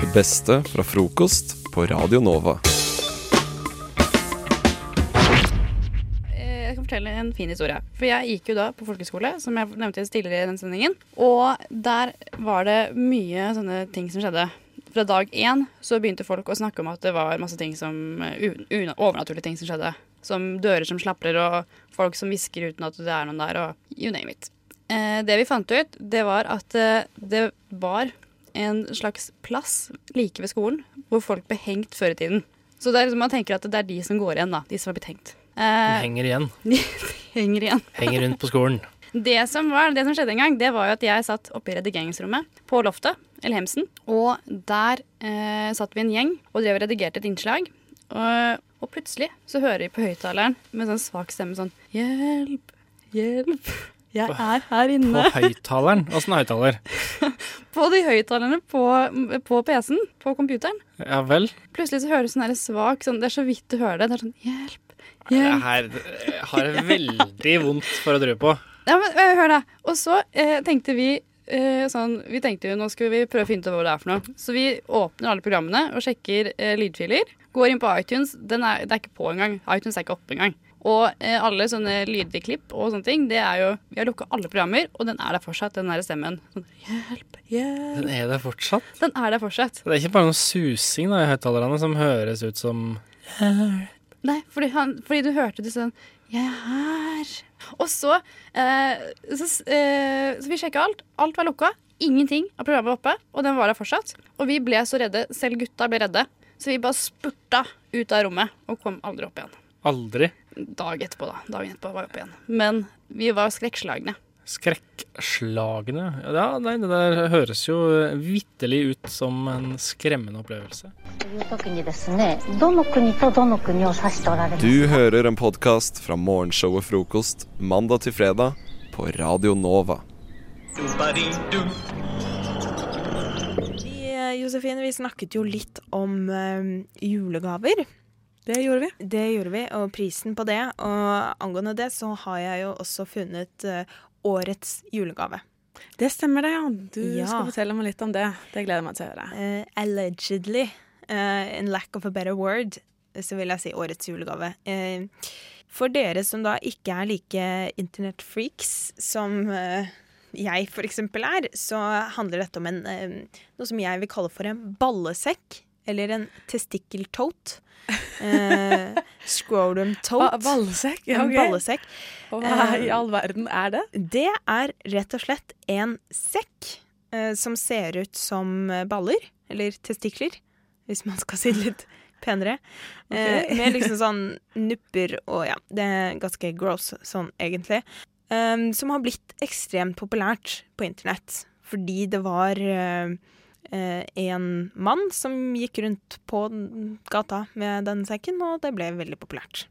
Det beste fra frokost på Radio Nova. Eh, Jeg skal fortelle en fin historie. For jeg gikk jo da på folkeskole, som jeg nevnte tidligere i den sendingen. Og der var det mye sånne ting som skjedde. Fra dag én så begynte folk å snakke om at det var masse ting som eh, overnaturlige ting som skjedde. Som dører som slaprer, og folk som hvisker uten at det er noen der, og you name it. Eh, det vi fant ut, det var at det var en slags plass like ved skolen hvor folk ble hengt før i tiden. Så liksom, man tenker at det er de som går igjen, da. De som har blitt hengt. Eh, Henger igjen. De henger igjen. Henger rundt på skolen. Det som, var, det som skjedde en gang, det var jo at jeg satt oppe i redigeringsrommet på loftet, eller Hemsen, og der eh, satt vi en gjeng og drev og redigerte et innslag. Og, og plutselig så hører vi på høyttaleren med sånn svak stemme sånn Hjelp, hjelp, jeg er her inne. På høyttaleren. Åssen høyttaler? På de høyttalerne på, på PC-en, på computeren. Ja vel. Plutselig så høres sånn der svak sånn, Det er så vidt du hører det. Det er sånn Hjelp, Det hjelp. her eh, har jeg veldig vondt for å drue på. Ja, men hør da. Og så eh, tenkte vi eh, sånn Vi tenkte jo nå skal vi prøve å finne ut hva det er for noe. Så vi åpner alle programmene og sjekker eh, lydfiler. Går inn på iTunes. Den er, det er ikke på engang. iTunes er ikke oppe engang. Og eh, alle sånne lydklipp og sånne ting, det er jo Vi har lukka alle programmer, og den er der fortsatt, den der stemmen. Sånn, hjelp, hjelp. Den er der fortsatt. Den er der fortsatt. Det er ikke bare noe susing da, i høyttalerne som høres ut som Nei, fordi, han, fordi du hørte det sånn Jeg er her. Og så, eh, så, eh, så vi sjekka alt. Alt var lukka. Ingenting av programmet var oppe, og den var der fortsatt. Og vi ble så redde. Selv gutta ble redde. Så vi bare spurta ut av rommet og kom aldri opp igjen. aldri dag etterpå, da. Dagen etterpå var jeg oppe igjen. Men vi var skrekkslagne. Skrekkslagne? Ja, nei, det der høres jo vitterlig ut som en skremmende opplevelse. Du hører en podkast fra morgenshow og frokost mandag til fredag på Radio Nova. Vi, eh, Josefine, vi snakket jo litt om eh, julegaver det gjorde vi. Det gjorde vi, og prisen på det. Og angående det så har jeg jo også funnet eh, årets julegave. Det stemmer det, ja. Du Ja. skal fortelle meg litt om det. Det gleder jeg meg til å høre. Uh, allegedly, uh, in lack of a better word, så vil jeg si årets julegave. Uh, for dere som da ikke er like internettfreaks som uh, jeg eksempel er, så handler dette om en, noe som jeg vil kalle for en ballesekk, eller en testikkeltote. Eh, scrotum tote. Ballesekk? Ja, En ballesekk. Og hva i all verden er det? Det er rett og slett en sekk eh, som ser ut som eh, baller, eller testikler, hvis man skal si det litt penere. Eh, med liksom sånn nupper og ja, det er ganske gross sånn egentlig. Um, som har blitt ekstremt populært på internett. Fordi det var eh, eh, en mann som gikk rundt på gata med den sekken, og det ble veldig populært.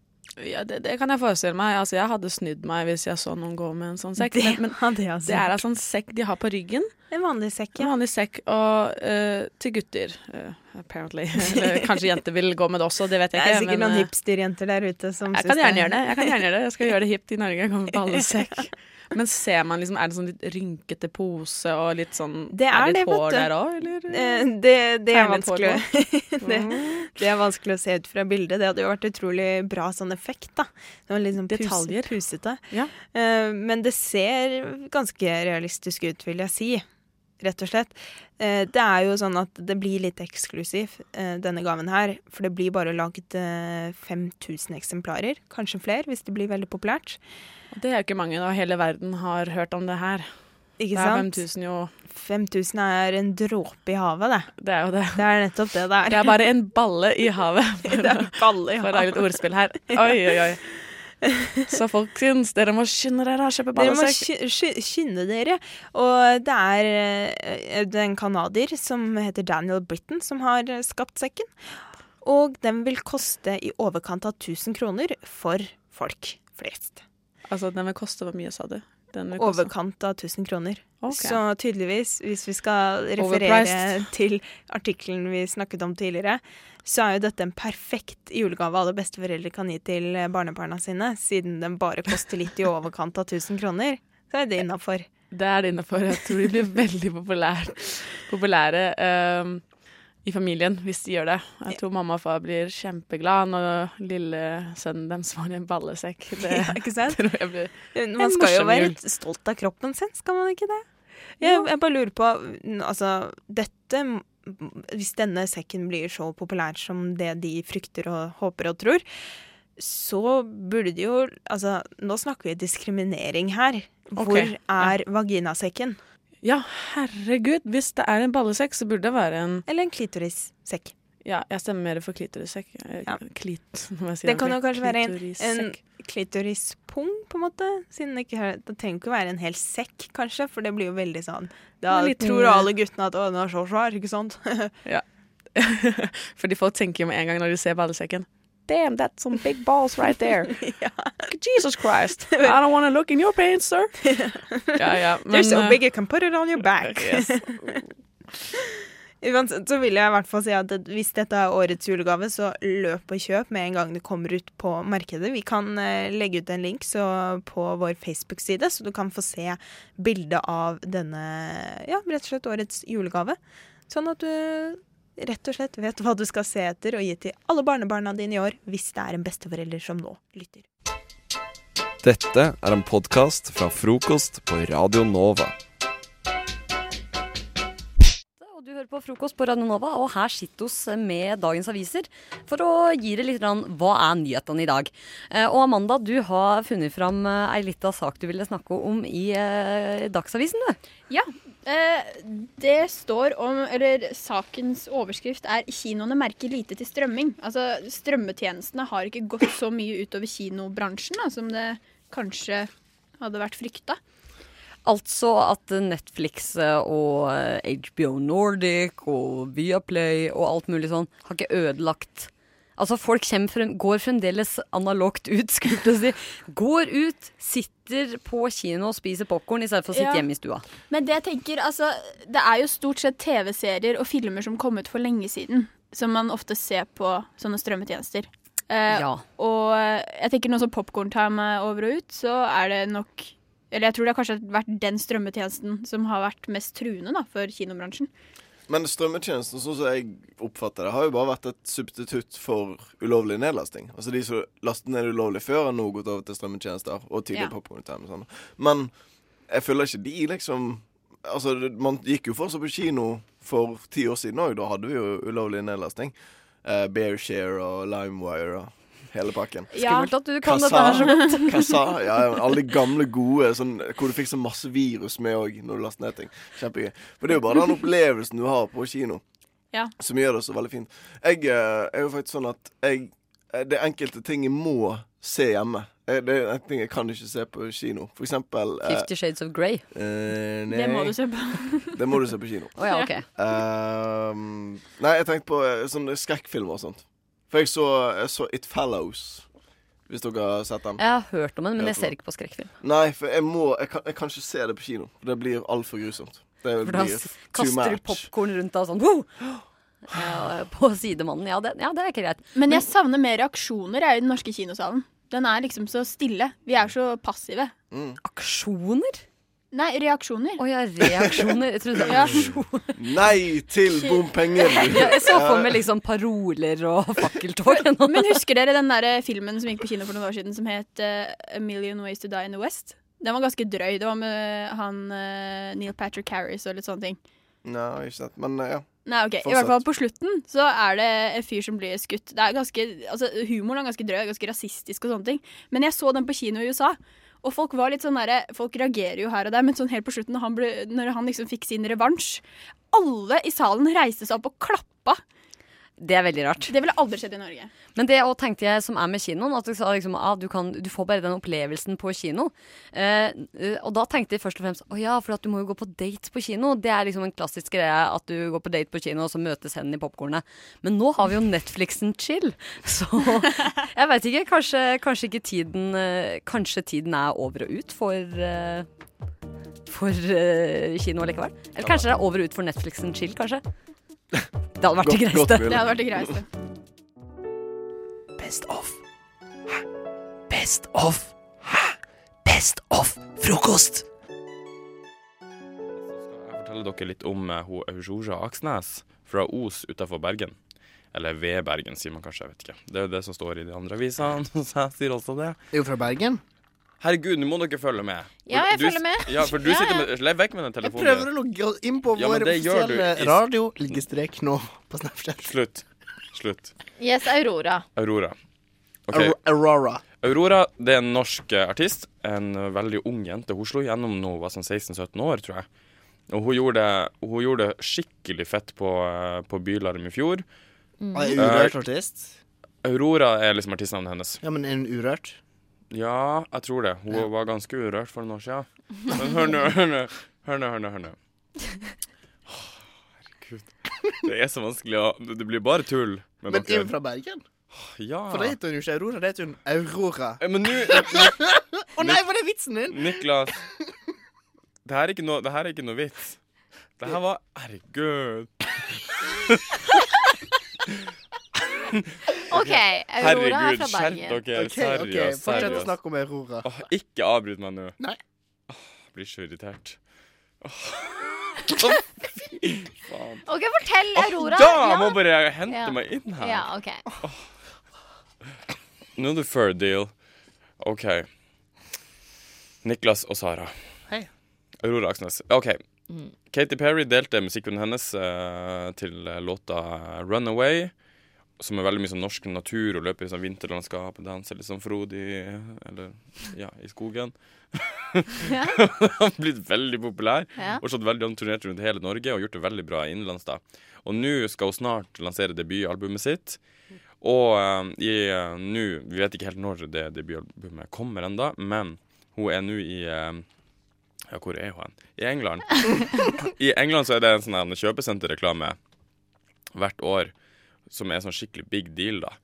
Ja, det, det kan jeg forestille meg. Altså, jeg hadde snydd meg hvis jeg så noen gå med en sånn sekk. Det Men, altså. det er en sånn sekk de har på ryggen. En vanlig sekk, En vanlig sekk. Og uh, til gutter, uh, apparently. Eller kanskje jenter vil gå med det også, det vet Det er ikke. sikkert men, noen eh, hipsterjenter der ute som Jeg gjøre det. Jeg kan gjerne gjøre det. Jeg skal gjøre det hipt i Norge. Jeg kommer på alle ballesekk. Men ser man liksom, er det sånn litt rynkete pose og litt sånn Det er litt det, hår der òg, eller? Eh, det, det, er vanskelig. det, Mm. det er vanskelig å se ut fra bildet. Det hadde jo vært utrolig bra sånn effekt, da. Det var litt sånn pus, Detaljer. pusete. Ja. Eh, men det ser ganske realistisk ut, vil jeg si. Rett og slett. Eh, det er jo sånn at det blir litt eksklusiv, eh, denne gaven her. For det blir bare lagd eh, 5000 eksemplarer. Kanskje flere, hvis det blir veldig populært. Det er jo ikke mange, da. Hele verden har hørt om det her. Ikke Det er 5000 jo 5000 er en dråpe i havet, det. Det er jo det. Det er nettopp det det er. Det er bare en balle i havet. For, Det er balle i havet. for å lage litt ordspill her. Oi, oi, oi. Så folkens, dere må skynde dere å kjøpe Dere må ballesekk. sky- sky- skynde dere. Og det er eh, det er en canadier som heter Daniel Britton som har skapt sekken. Og den vil koste i overkant av 1000 kroner for folk flest. Altså, den vil koste hvor mye, sa du? Overkant av 1000 kroner. Okay. Så tydeligvis, hvis vi skal referere Overpriced. til artikkelen vi snakket om tidligere, så er jo dette en perfekt julegave alle besteforeldre kan gi til barnebarna sine, siden den bare koster litt i overkant av 1000 kroner. Så er det innafor. Det er det innafor. Jeg tror de blir veldig populære. populære. Um, i familien hvis de gjør det. Jeg tror mamma og far blir kjempeglad når lillesønnen deres får en ballesekk. Det Ja, ikke sant? tror jeg blir Man skal jo være litt stolt av kroppen sin, skal man ikke det? Jeg, jeg bare lurer på Altså, dette Hvis denne sekken blir så populær som det de frykter og håper og tror, så burde de jo Altså, nå snakker vi diskriminering her. Hvor okay. er vaginasekken? Ja, herregud. Hvis det er en ballesekk, så burde det være en Eller en klitorissekk? Ja, jeg stemmer mer for klitorissekk. Eh, Ja. Klit, må jeg si Det kan jo kanskje være en, en klitorispung, på en måte. Siden det ikke det trenger ikke å være en hel sekk, kanskje, for det blir jo veldig sånn Da tror alle guttene at 'å, den er så svær', ikke sant? Fordi folk tenker jo med en gang når de ser ballesekken Damn, that's some big balls right there. Jesus Christ. I don't want to look in your pants, sir. ja, ja. They're so eh, big you can put it on your back. yes. Uansett så vil jeg i hvert fall si at hvis dette er årets julegave, så løp og kjøp med en gang det kommer ut på markedet. Vi kan eh, legge ut en link så på vår Facebook-side, så du kan få se bilde av denne, ja, rett og slett årets julegave. Sånn at du rett og slett vet hva du skal se etter og gi til alle barnebarna dine i år, hvis det er en besteforelder som nå lytter. Dette er en podkast fra frokost på Radio Nova. Og du hører på frokost på Radio Nova, og her sitter oss med dagens aviser for å gi deg litt grann, hva er nyhetene i dag. Eh, Og Amanda, du har funnet fram eh, ei lita sak du ville snakke om i eh, Dagsavisen, du. Ja. Eh, det står om Eller sakens overskrift er 'Kinoene merker lite til strømming'. Altså, Strømmetjenestene har ikke gått så mye utover kinobransjen da, som det kanskje hadde vært frykta. Altså at Netflix og eh, HBO Nordic og Viaplay og alt mulig sånn har ikke ødelagt Altså folk frem, går fremdeles analogt ut, skulle jeg si. Går ut, sitter på kino og spiser popkorn i stedet for å sitte Ja. hjemme i stua. Men det jeg tenker, altså Det er jo stort sett TV-serier og filmer som kom ut for lenge siden, som man ofte ser på sånne strømmetjenester. Eh, Ja. Og jeg tenker nå som popkorn-time er over og ut, så er det nok Eller jeg tror det har kanskje vært den strømmetjenesten som har vært mest truende da, for kinobransjen. Men strømmetjenesten, sånn som jeg oppfatter det, har jo bare vært et substitutt for ulovlig nedlasting. Altså de som lastet ned ulovlig før, har nå gått over til strømmetjenester og tidligere Ja. popkorn-time og sånn. Men jeg føler ikke de liksom Altså, man gikk jo fortsatt på kino for ti år siden òg. Da hadde vi jo ulovlig nedlasting. Uh, Bearshare og Limewire og hele pakken. Skummelt at du kan dette her så godt. Kassa, Ja, alle de gamle gode sånn, hvor du fikk så masse virus med òg når du lastet ned ting. Kjempegøy. For det er jo bare den opplevelsen du har på kino Ja. som gjør det så veldig fint. Jeg eh, er jo faktisk sånn at jeg eh, Det er enkelte ting jeg må se hjemme. Eh, Det er ting jeg kan ikke se på kino. For eksempel eh, Fifty Shades of Grey. eh, nei, Det må du se på. det må du se på kino. Oh, ja, ok. Ehm, nei, jeg tenkte på eh, sånne skrekkfilmer og sånt. For jeg så, jeg så It Fellows. Hvis dere har sett den. Jeg har hørt om den, men jeg ser ikke på skrekkfilm. Nei, for jeg må Jeg kan, jeg kan ikke se det på kino. Det blir altfor grusomt. Det For da kaster du popkorn rundt deg og sånn Woo! Ja, på sidemannen. Ja det, ja, det er ikke greit. Men jeg savner mer reaksjoner jeg, i den norske kinosalen. Den er liksom så stille. Vi er så passive. Mm. Aksjoner? Nei, reaksjoner. Å ja, reaksjoner. Jeg trodde det var. Nei til bompenger! Ja, jeg så for meg liksom paroler og fakkeltog. Men husker dere den der filmen som gikk på kino for noen år siden, som het uh, A Million Ways to Die in the West? Den var ganske drøy. Det var med han uh, Neil Patrick Harris og litt sånne ting. Nei, ikke sant. Men uh, ja. Nei, ok. I hvert fall på slutten så er det en fyr som blir skutt. Det er ganske, altså Humoren er ganske drøy, ganske rasistisk og sånne ting. Men jeg så den på kino i USA. Og folk var litt sånn der, folk reagerer jo her og der, men sånn helt på slutten, når han, ble, når han liksom fikk sin revansj Alle i salen reiste seg opp og klappa. Det er veldig rart. Det ville aldri skjedd i Norge. Men det også tenkte jeg som er med kinoen, at du sa liksom, ah, du, kan, du får bare den opplevelsen på kino. Eh, eh, og da tenkte jeg først og fremst å ja, for at du må jo gå på date på kino. Det er liksom en klassisk greie at du går på date på kino, og så møtes hendene i popkornet. Men nå har vi jo Netflixen chill, så jeg veit ikke. Kanskje, kanskje ikke tiden eh, Kanskje tiden er over og ut for eh, for kino likevel? Eller kanskje det er over og ut for Netflixen chill, kanskje? Det hadde vært det greieste. Det hadde vært det greieste. Best of. Hæ? Best of. Hæ? Best of frokost. Så skal jeg fortelle dere litt om eh, hun Aurora Aksnes. fra Os utafor Bergen. Eller ved Bergen, sier man kanskje. jeg vet ikke. Det er jo det som står i de andre avisene, så jeg sier også det. Er jo fra Bergen. Herregud, nå må dere følge med. Ja, jeg Du- følger med. Ja, for du Ja, sitter ja. med Lev vekk med den telefonen. Jeg prøver å logge inn på Ja, vår offisielle radio. ligger strek nå på Snapchat. Slutt. Slutt. Yes, Aurora. Aurora. Okay. Aurora. Aurora det er en norsk eh, artist. En eh, veldig ung jente. Hun slo gjennom nå hun var sånn 16-17 år, tror jeg. Og hun gjorde, hun gjorde det skikkelig fett på, eh, på Bylarm i fjor. Mm. Er hun urørt artist? Aurora er liksom artistnavnet hennes. Ja, men er hun urørt? Ja, jeg tror det. Hun var ganske urørt for noen år siden. Men hør nå, hør nå. Hør nå, hør nå. hør nå. Oh, Herregud. Det er så vanskelig å Det blir bare tull med Men er hun fra Bergen? Ja. For det heter hun jo ikke Aurora, det heter hun Aurora. Eh, Men nå Å nei, var det vitsen din? Niklas Det her er ikke noe, det her er ikke noe vits. Det her var Herregud. OK, Aurora er fra skjerp Bergen. dere. Ok, Seriøst. ok, Fortsett å seriøst. snakke om Aurora. Åh, ikke avbryt meg nå. Nei. Jeg blir så irritert. Åh. Fy faen. OK, fortell Aurora. Da Ja. må bare jeg hente Ja. meg inn her. Ja, OK. Nå er det fair deal. OK. Niklas og Sara. Hei. Aurora Aksnes. OK. Mm. Katy Perry delte musikken hennes eh, til låta 'Runaway', som er veldig mye sånn norsk natur og løper i sånn vinterlandskap og danser litt sånn frodig eller ja, i skogen. Ja. har blitt veldig populær Ja. og veldig han turnert rundt hele Norge og gjort det veldig bra innenlands. da. Og nå skal hun snart lansere debutalbumet sitt. Og uh, i, uh, nå Vi vet ikke helt når det debutalbumet kommer ennå, men hun er nå i uh, Ja, hvor er hun? I England. I England så er det en sånn kjøpesenterreklame hvert år som er sånn skikkelig big deal, da.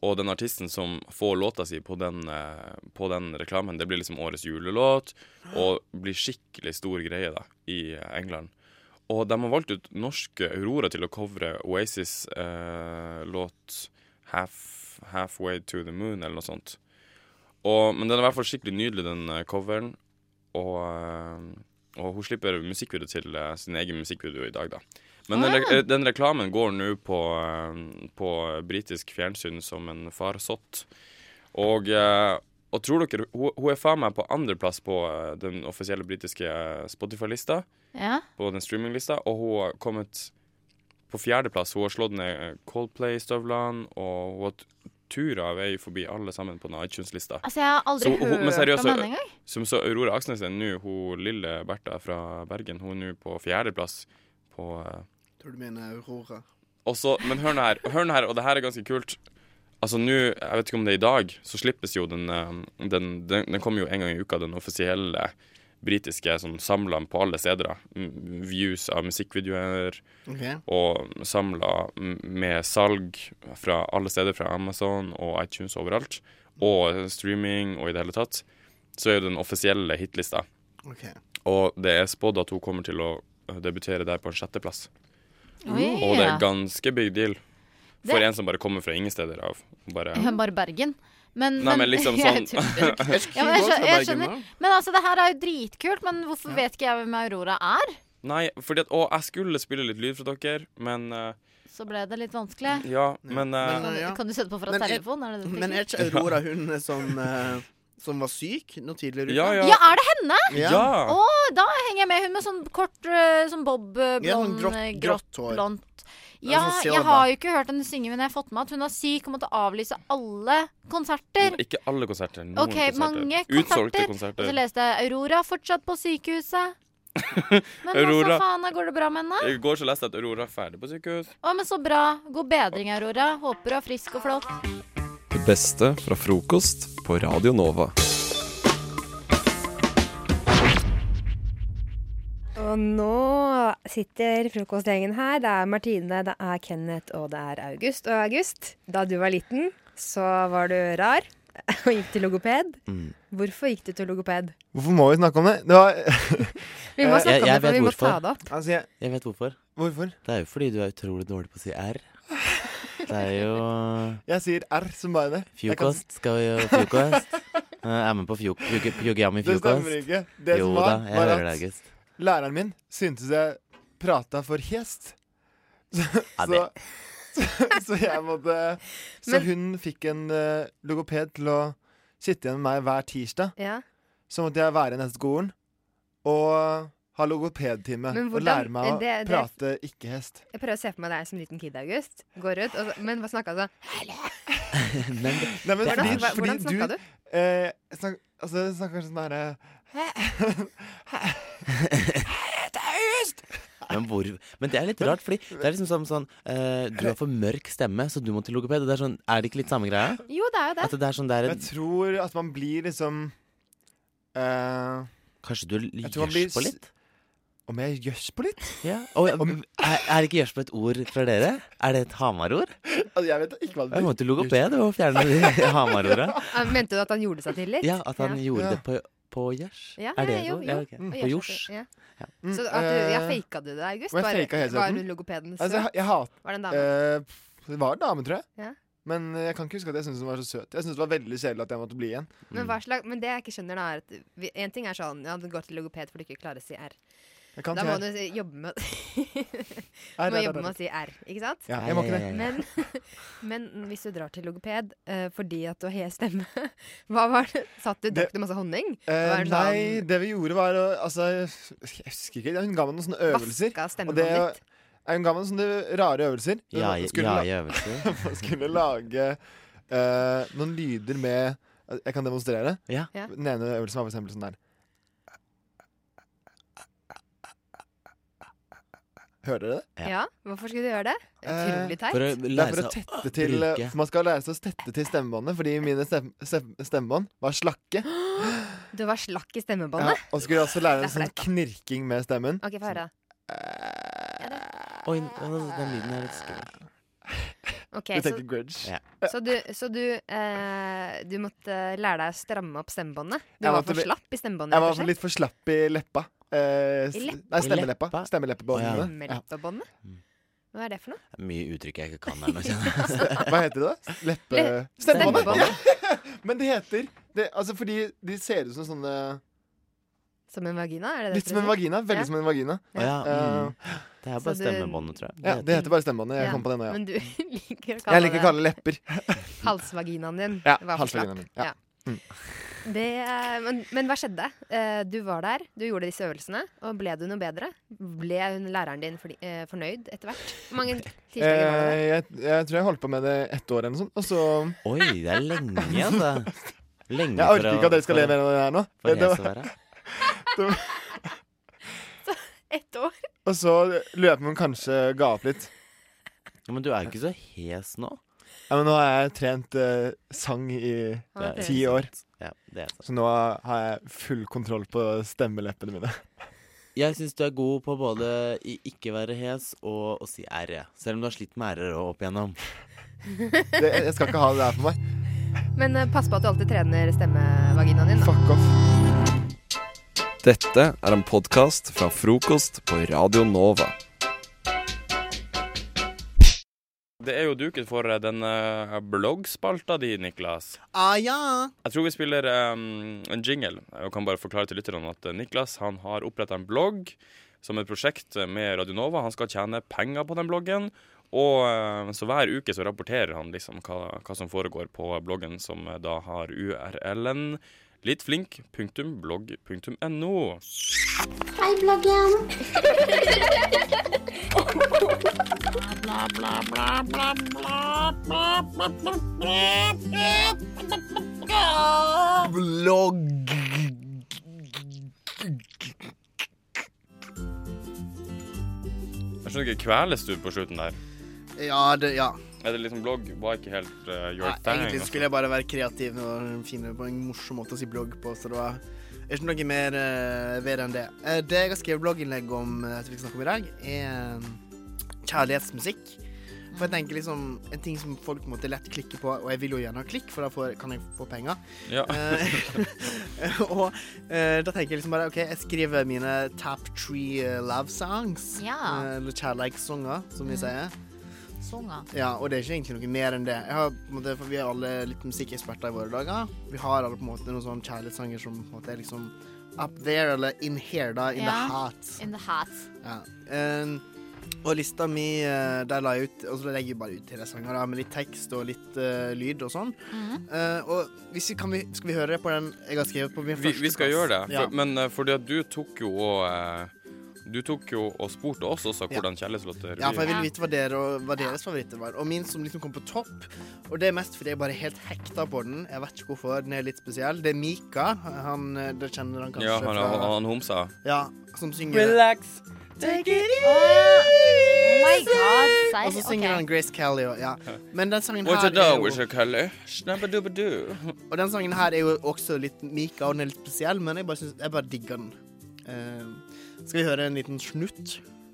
Og den artisten som får låta si på den, eh, på den reklamen, det blir liksom årets julelåt, og blir skikkelig stor greie da, i England. Og de har valgt ut norske Aurora til å covre Oasis eh, låt Half, 'Halfway to the Moon', eller noe sånt. Og, men den er i hvert fall skikkelig nydelig, den eh, coveren. Og, eh, og hun slipper musikkvideo til sin egen musikkvideo i dag, da. Men den, Ah. re den reklamen går nå på, eh, på britisk fjernsyn som en farsott. Og, eh, og tror dere Hun, hun er faen meg på andreplass på eh, den offisielle britiske eh, Spotify-lista. Ja. På den streaminglista. Og hun har kommet på fjerdeplass. Hun har slått ned Coldplay-støvlene, og hun har t- av vei forbi alle sammen på den iTunes-lista. Altså, jeg har aldri Så hørt seriøst, om henne engang. Som så Aurora Aksnes er nå, hun lille Bertha fra Bergen, hun er nå på fjerdeplass på eh, Tror du mener Aurora? Også, men hør nå her, hør nå her, og det her er ganske kult. Altså nå, jeg vet ikke om det er i dag, så slippes jo den eh, Den, den, den kommer jo en gang i uka, den offisielle britiske sånn samla på alle steder. Views av musikkvideoer, okay. og samla med salg fra alle steder, fra Amazon og iTunes overalt. Og streaming og i det hele tatt. Så er jo den offisielle hitlista. Okay. Og det er spådd at hun kommer til å debutere der på en sjetteplass. Oi. Og det er ganske big deal. For Det- en som bare kommer fra ingen steder av. Bare, Bare Bergen. Men, Nei, men liksom sånn- tuller. Jeg ja, men jeg, skjønner, jeg skjønner. Men altså, det her er jo dritkult, men hvorfor vet ikke jeg hvem Aurora er? Nei, fordi at Å, jeg skulle spille litt lyd fra dere, men uh, Så ble det litt vanskelig. Ja, men, uh, Men, uh, ja. Kan du sette på fra Men telefon? Det det du Men er ikke Aurora hun som, som var syk noe tidligere i Ja, uka? Ja, er det henne? Ja. Ja. Å, da henger jeg med. Hun med sånn kort eh, sånn bob-blond, Ja, sånn grått- eh, grått hår. blondt. Ja, Ja, sånn jeg har jo ikke hørt henne synge, men jeg har fått med at hun er syk og måtte avlyse alle konserter. ikke alle konserter. Noen Ok, konserter. mange Utsolgte konserter. konserter. Og så leste jeg Aurora fortsatt på sykehuset. Men Aurora. hva faen, går det bra med henne? I går så leste jeg at Aurora er ferdig på sykehus. Å, men så bra. God bedring, Aurora. Håper du er frisk og flott. Det beste fra frokost på Radio Nova. Og nå sitter frokostgjengen her. Det er Martine, det er Kenneth og det er August. Og August, da du var liten, så var du rar og gikk til logoped. Mm. Hvorfor gikk du til logoped? Hvorfor må vi snakke om det? det var Vi må snakke Jeg- om det, for vi vi må ta det opp. Altså, jeg, Jeg vet hvorfor. Hvorfor? Det er jo fordi du er utrolig dårlig på å si R. Det er jo jeg sier R som bare det. Fjokost. Skal vi gjøre fjokost? Jeg er med på fjok- fjok- Pyogami Det fjokost. stemmer ikke. Det jo som var, da, jeg var hører at deg, August. læreren min syntes jeg prata for hest. Ja, Så, så, så jeg måtte Så Men- hun fikk en uh, logoped til å sitte igjen med meg hver tirsdag. Ja. Så måtte jeg være i neste skolen og ha logopedtime. Og lære meg å det- det- prate ikke-hest. Jeg prøver å se for meg deg som liten kid, August. Går ut, og, men hva snakka du sånn? Men, Nei, men Hvordan- fordi, hvordan snakka du? du? Eh, snak, altså, jeg snakker sånn derre Men, hvor, men det er litt rart, fordi det er liksom sånn, sånn uh, Du har for mørk stemme, så du må til logoped. Og det er, sånn, er det ikke litt samme greia? Jo, det er jo det. At det er sånn, det er Jeg tror at man blir liksom uh, Kanskje du gjørs på litt? Om jeg gjørs på litt? Ja. Og, er, er ikke gjørs på et ord fra dere? Er det et Hamar-ord? Altså, jeg vet ikke hva det Jeg må til logoped og fjerne de Hamar-orda. Mente du at han gjorde seg til litt? Ja, at han gjorde Ja. det på, på gjørs. Ja, er det jo, ord? jo. Ja, okay. mm. På jors. Ja. Ja. Mm, Så at du, ja, eh, faka du det, August? men jeg Var, faket helt var hun logopeden Altså, jeg, jeg hat, Var det en dame? Uh, det var en dame, tror jeg. Ja. Men jeg kan ikke huske at jeg syntes hun var så søt. Jeg syntes det var veldig kjedelig at jeg måtte bli igjen. Men, hva slags, men det jeg ikke skjønner, da, er at vi, en ting er sånn Ja, du går til logoped fordi du ikke klarer å si R. Jeg kan Da må du jobbe med Du må jobbe med å si R, ikke sant? Ja, jeg må ikke det. Men, men hvis du drar til logoped uh, fordi at du har hes stemme, hva var det? Satt du, drakk du masse honning? Var det nei, sånn- det vi gjorde var å Altså, jeg husker ikke. Hun ga meg noen sånne øvelser. Vaska og stemmebåndet ditt? eh, Hun ga meg noen sånne rare øvelser. Ja, skulle ja-øvelser. Man skulle lage uh, noen lyder med Jeg kan demonstrere. Ja. Ja. Den ene øvelsen var for eksempel sånn der. Hører dere det? Ja. Hvorfor skulle du gjøre det? Utrolig teit. For Det er for å tette til eh, bruke. For man skal lære seg å tette til stemmebåndet, fordi mine stem, stem, stemmebånd var slakke. Du var slakk i stemmebåndet? Ja, og skulle også lære en sånn knirking med stemmen. OK, få høre. Oi, den lyden er litt skummel. Ok, Du så, grudge. Ja. så du, så du, eh, du måtte lære deg å stramme opp stemmebåndet? Du Jeg var for slapp i stemmebåndet? Jeg var litt for slapp i leppa. Eh, Nei, stemmeleppa. leppa? Stemmeleppebåndet? Ja. Hva er det for noe? Det er Mye uttrykk jeg ikke kan her nå. Hva heter det? da? Leppe... Le- Stemmebåndet. Men det heter det, Altså fordi de ser ut som sånne Som en vagina? Er det det Litt som en vagina. Veldig som en vagina. Ja, mm. Det er bare stemmebåndet, tror jeg. ja, det heter bare stemmebåndet. Jeg Ja, kom på det nå, ja. Men du liker å kalle Jeg liker å det kalle det lepper. halsvaginaen din. Ja, halsvaginaen min, ja. Mm. Det, men, men hva skjedde? Eh, Du var der, du gjorde disse øvelsene, og ble du noe bedre? Ble hun læreren din fordi, eh, fornøyd etter hvert? Mange tirsdager var det? Eh, jeg, jeg tror jeg holdt på med det ett år eller noe sånt, og så Oi, det er lenge, altså. Lenge Jeg orker ikke at dere skal leve av det her nå. For Det var, det var- Så Ett år? Og så løper hun kanskje ga opp litt. Ja, men du er ikke så hes nå. Ja, men nå har jeg trent uh, sang i ti år. Ja, det er. Så nå har jeg full kontroll på stemmeleppene mine. Jeg syns du er god på både i ikke være hes og å si r, selv om du har slitt med r-er opp igjennom. Det, jeg skal ikke ha det der for meg. Men uh, pass på at du alltid trener stemmevaginaen din. da. Fuck off. Dette er en podkast fra frokost på Radio Nova. Det er jo duket for eh, den eh, bloggspalta di, Niklas. Ah, ja. Jeg tror vi spiller um, en jingle. Jeg kan bare forklare til lytterne at eh, Niklas han har oppretta en blogg som et prosjekt med Radionova. Han skal tjene penger på den bloggen. Og eh, Så hver uke så rapporterer han liksom hva, hva som foregår på bloggen, som eh, da har URL-en littflink.blogg.no. Hei, bloggen. Bla. Jeg skjønner ikke, Kveles du på slutten der? Ja, det, ja. Er det liksom blogg var ikke helt uh, your Nei, thing? Egentlig altså? skulle jeg bare være kreativ og finne på en morsom måte å si blogg på, så det var ikke noe mer eh, uh, ved enn det. Uh, det jeg har skrevet blogginnlegg om, uh, som vi skal snakke om i dag, er kjærlighetsmusikk. For jeg tenker liksom En ting som folk måte lett klikker på, og jeg vil jo gjerne ha klikk, for da får, kan jeg få penger. Ja. Eh, og uh, da tenker jeg liksom bare OK, jeg skriver mine top three eh, love songs. Ja. Eller kjærlighetssanger, som vi Mm. sier. Songer. Ja, og det er ikke egentlig noe mer enn det. Jeg har, på en måte, for vi er alle litt musikkeksperter i våre dager. Vi har alle på en måte noen sånne kjærlighetssanger som på en måte er liksom up there, eller in here, da. In Ja. the heart. In the hat. Ja. Um, Og lista mi, eh, der la jeg ut Og så legger jeg bare ut tre sanger da, med litt tekst og litt uh, lyd og sånn. Mm. Uh, og hvis vi, kan vi, skal vi høre på den jeg har skrevet på min første plass? vi skal plass? gjøre det. Ja. For, men uh, fordi at du tok jo og Du tok jo og spurte oss også hvordan Ja. kjærlighetslåter blir. Ja, for jeg ville vite hva, dere, og hva deres favoritter var. Og min som liksom kom på topp, og det er mest fordi jeg bare er helt hekta på den. Jeg vet ikke hvorfor. Den er litt spesiell. Det er Mika. Han, det Dere kjenner han kanskje Ja, han, han, han homsa. Ja, som synger Relax. Take it Oh my god. Og så synger Ok. han Grace Kelly. Og, ja. Men den sangen What's her it dog, er with jo? Snabba-dubba-doo. Og den sangen her er jo også litt Mika, og den er litt spesiell, men jeg bare, synes, jeg bare digger den. Uh, skal vi høre en liten snutt?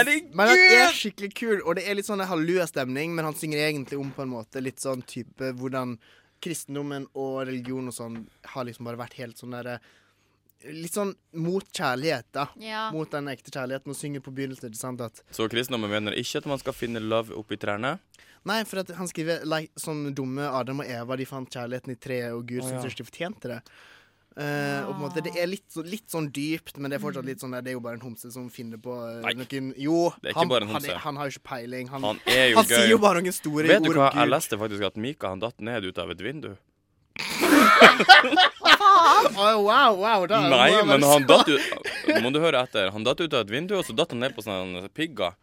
Herregud! Men han er skikkelig kul, og det er litt sånn hallua-stemning, men han synger egentlig om på en måte litt sånn type hvordan kristendommen og religion og sånn har liksom bare vært helt sånn derre Litt sånn mot kjærlighet, da. Ja. Mot den ekte kjærligheten. Og synger på begynnelsen ikke sant, at Så kristendommen mener ikke at man skal finne love oppi trærne? Nei, for at han skriver like, sånn dumme Adam og Eva de fant kjærligheten i treet, og Gud oh, ja. syntes de fortjente det. Eh, og på en måte Det er litt, så- litt sånn dypt, men det er fortsatt litt sånn der, Det er jo bare en homse som finner på uh, Nei, noen Jo, han, han, er- han har jo ikke peiling. Han, Han er jo han gøy. sier jo bare noen store Vet du ord hva, jeg leste faktisk at Mika han datt ned ut av et vindu. oh, wow, wow, da Nei, men han datt ut må du høre etter. Han datt ut av et vindu, og så datt han ned på sånne pigger.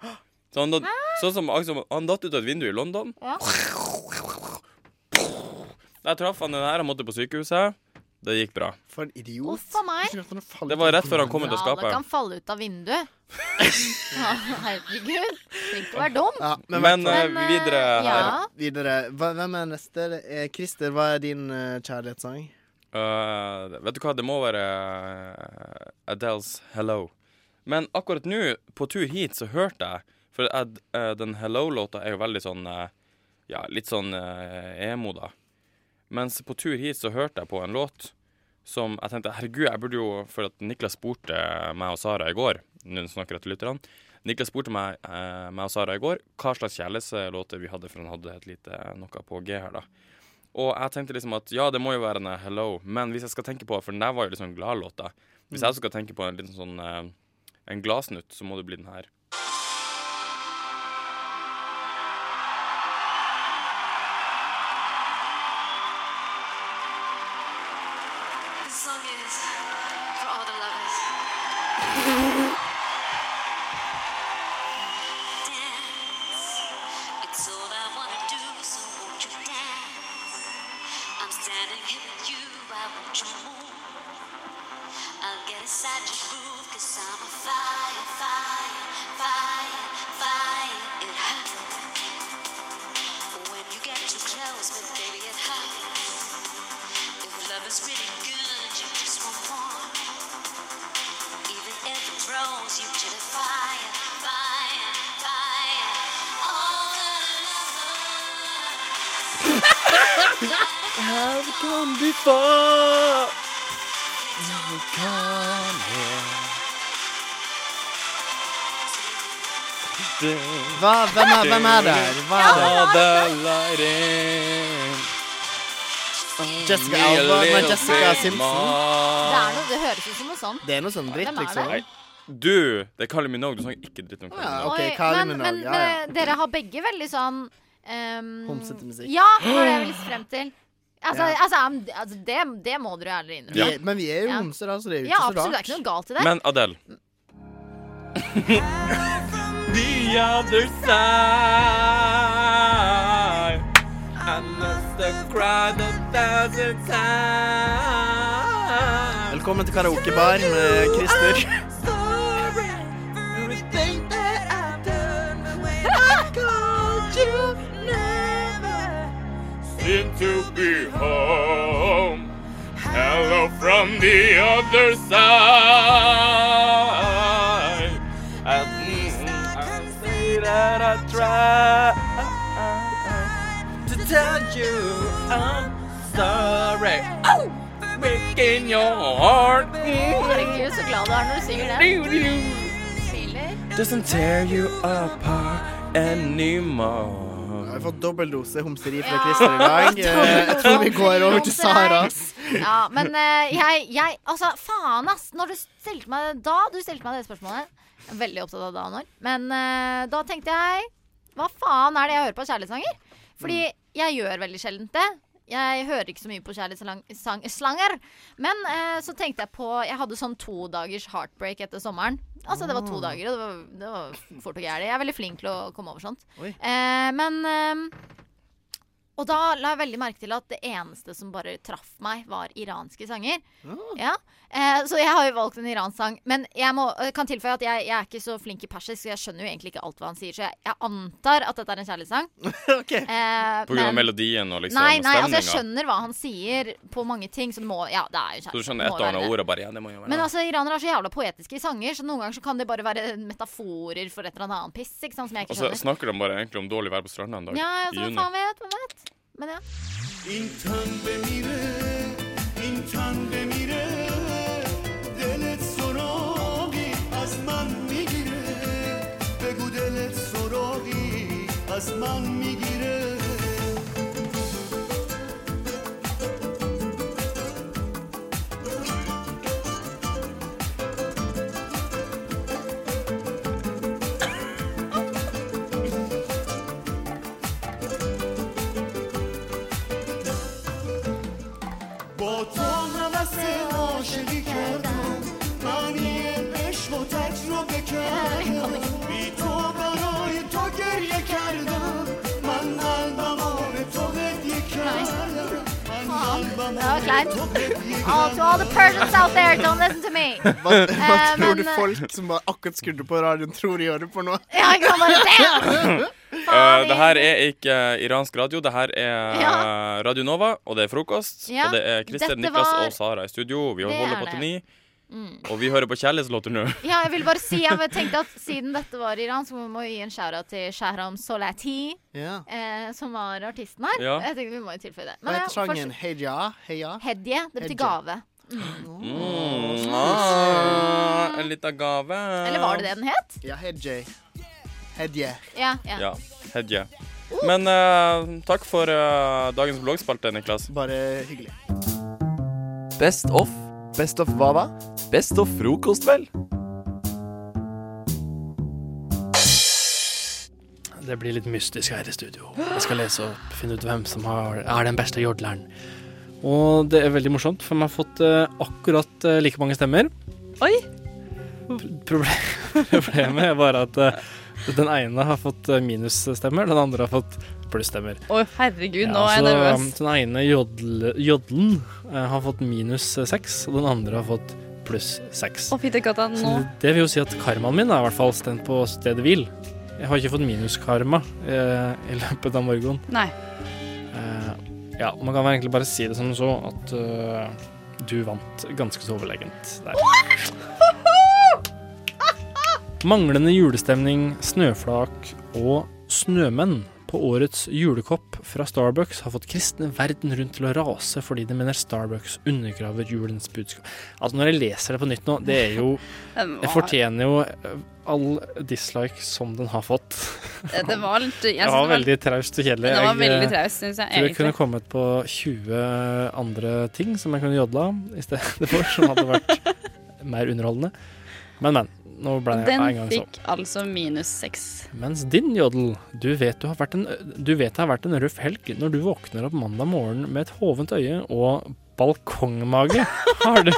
Så han datt, sånn som altså, Han datt ut av et vindu i London. Ja. Der traff han den her. Han måtte på sykehuset. Det gikk bra. For en idiot. Uff a meg. Det var rett før han kom ut av Alle det kan falle ut av vinduet. Ja, herregud. Trenger ikke å være dum. Ja, men, Men, men uh, videre videre her. Videre. Hva, hvem er neste? Eh, Christer, hva er din uh, kjærlighetssang? Uh, vet du hva, det må være Adeles 'Hello'. Men akkurat nå, på tur hit, så hørte jeg For Ad, den 'Hello'-låta er jo veldig sånn Ja, litt sånn emo, da. Mens på tur hit så hørte jeg på en låt som jeg tenkte Herregud, jeg burde jo For at Niklas spurte meg og Sara i går Nå snakker jeg til lytterne. Niklas spurte meg, eh, meg og Sara i går hva slags kjærlighetslåter vi hadde, for han hadde et lite noe på G her, da. Og jeg tenkte liksom at ja, det må jo være en Hello, men hvis jeg skal tenke på For den der var jo liksom gladlåta. Hvis jeg skal tenke på en liten sånn eh, En gladsnutt, så må det bli den her. Hvem, er, hvem er der? Hva er det? Jessica Alba Men Jessica Simpson. Det er noe, det høres ut som noe sånt. Det er noe sånn dritt, Hvem er liksom. Nei. Du, det er Kylie Minogue. Du snakker ikke dritt om Kylie Minogue. ok, Oi, Kylie men, Minogue, men, ja, ja. men dere har begge veldig sånn um, Homsete musikk. Ja, det var det jeg ville frem til. Altså, Ja. altså, um, altså det, det må dere jo ærlig Vi innrømme. er, men vi er jo Ja. homser, da, så det er jo Ja, ikke så absolutt. Det er rart. ikke noe galt i det. Men Adele. The other side. I must have cried a thousand times. Velkommen til karaokebar med Christer. To be home. Hello from the other side. You I'm sorry. Oh! Breaking your heart. Herregud, så glad du er når du synger det. Smiler. Doesn't tear you apart anymore. Jeg har fått dobbeldose homseri fra Christer i dag. Eh, Jeg tror vi går over til Saras. Ja, men eh, jeg, jeg Altså, faen, ass! Når du stilte meg da du stilte meg det spørsmålet Jeg er veldig opptatt av da og når. Men eh, da tenkte jeg Hva faen er det jeg hører på kjærlighetssanger? Fordi jeg gjør veldig sjelden det. Jeg hører ikke så mye på kjærlighetsslanger. Men eh, så tenkte jeg på Jeg hadde sånn to dagers heartbreak etter sommeren. Altså Det var to Ah. dager, og det var, det var fort og gærent. Jeg er veldig flink til å komme over sånt. Eh, men eh, Og da la jeg veldig merke til at det eneste som bare traff meg, var iranske sanger. Ja. Eh, så jeg har jo valgt en iransk sang. Men jeg må, kan tilføye at jeg, jeg er ikke så flink i persisk, så jeg skjønner jo egentlig ikke alt hva han sier. Så jeg, jeg antar at dette er en kjærlighetssang. Eh, På grunn av melodien og liksom Nei, nei, altså jeg skjønner hva han sier på mange ting, så det må Ja, det er jo Så du skjønner et og annet ord og bare Ja, det må jo være Men altså, iranere er så jævla poetiske i sanger, så noen ganger så kan det bare være metaforer for et eller annet piss, ikke sant, som jeg ikke skjønner. Og så snakker de bare egentlig om dårlig vær på stranda en dag. Ja, altså, juni. faen vet, man vet? Men ja. از من می‌گیره. بگو دلت سراغی از من می‌گیره. klær. Oh, to all the Persians out there, don't listen to me. Hva, hva eh, tror men, du folk som bare akkurat skrudde på radioen, tror de gjør det for noe? ja, jeg kan bare det. Uh, eh, det her er ikke uh, iransk radio, det her er ja. Radio Nova, og det er frokost. Ja. Og det er Kristin, Niklas og Sara i studio. Vi holder på til ni. Mm. Og vi hører på kjærlighetslåter nå. Ja, jeg vil bare si Jeg tenkte at siden dette var Iran, så må vi gi en shout-out til Shahram Solati, yeah. eh, som var artisten her. Ja. Jeg tenkte vi må jo tilføye det. Hva heter sangen? Heja? Heja? Hedje. Det betyr gave. Mm. Mm, ah, en liten gave. Eller var det det den het? Ja, Hedje. Hedje. Ja. ja. Ja. Hedje. Men uh, takk for uh, dagens bloggspalte, Niklas. Bare hyggelig. Best of. Best of hva da? Best of frokost, vel? Det blir litt mystisk her i studio. Jeg skal lese opp, finne ut hvem som har, er den beste jodleren. Og det er veldig morsomt, for vi har fått eh, akkurat eh, like mange stemmer. Oi! Problem, problemet er bare at eh, den ene har fått eh, minusstemmer, den andre har fått plusstemmer. Å, herregud, nå Ja, er jeg nervøs. um, Den ene jodle, jodlen eh, har fått minus eh, seks, og den andre har fått pluss seks. Oh, nå det vil jo si at karmaen min er i hvert fall stendt på stedet hvil. Jeg har ikke fått minuskarma eh, i løpet av morgenen. Nei. Eh, ja, man kan egentlig bare si det som så at uh, du vant ganske så overlegent der. Manglende julestemning, snøflak og snømenn på årets julekopp fra Starbucks har fått kristne verden rundt til å rase fordi de mener Starbucks undergraver julens budskap. Altså Når jeg leser det på nytt nå, det er jo Det fortjener jo eh, all dislike som den har fått. Det- var litt- jeg Det var veldig traust og kjedelig. Det var eh, veldig traust, syns jeg, tror jeg kunne kommet på 20 andre ting som jeg kunne jodla i stedet for, som hadde vært mer underholdende. Men, men. Nå ble jeg Den en gang sånn. fikk altså minus seks. Mens din jodel, du vet, du, har vært en, du vet det har vært en røff helg når du våkner opp mandag morgen med et hovent øye og balkongmage. Har du,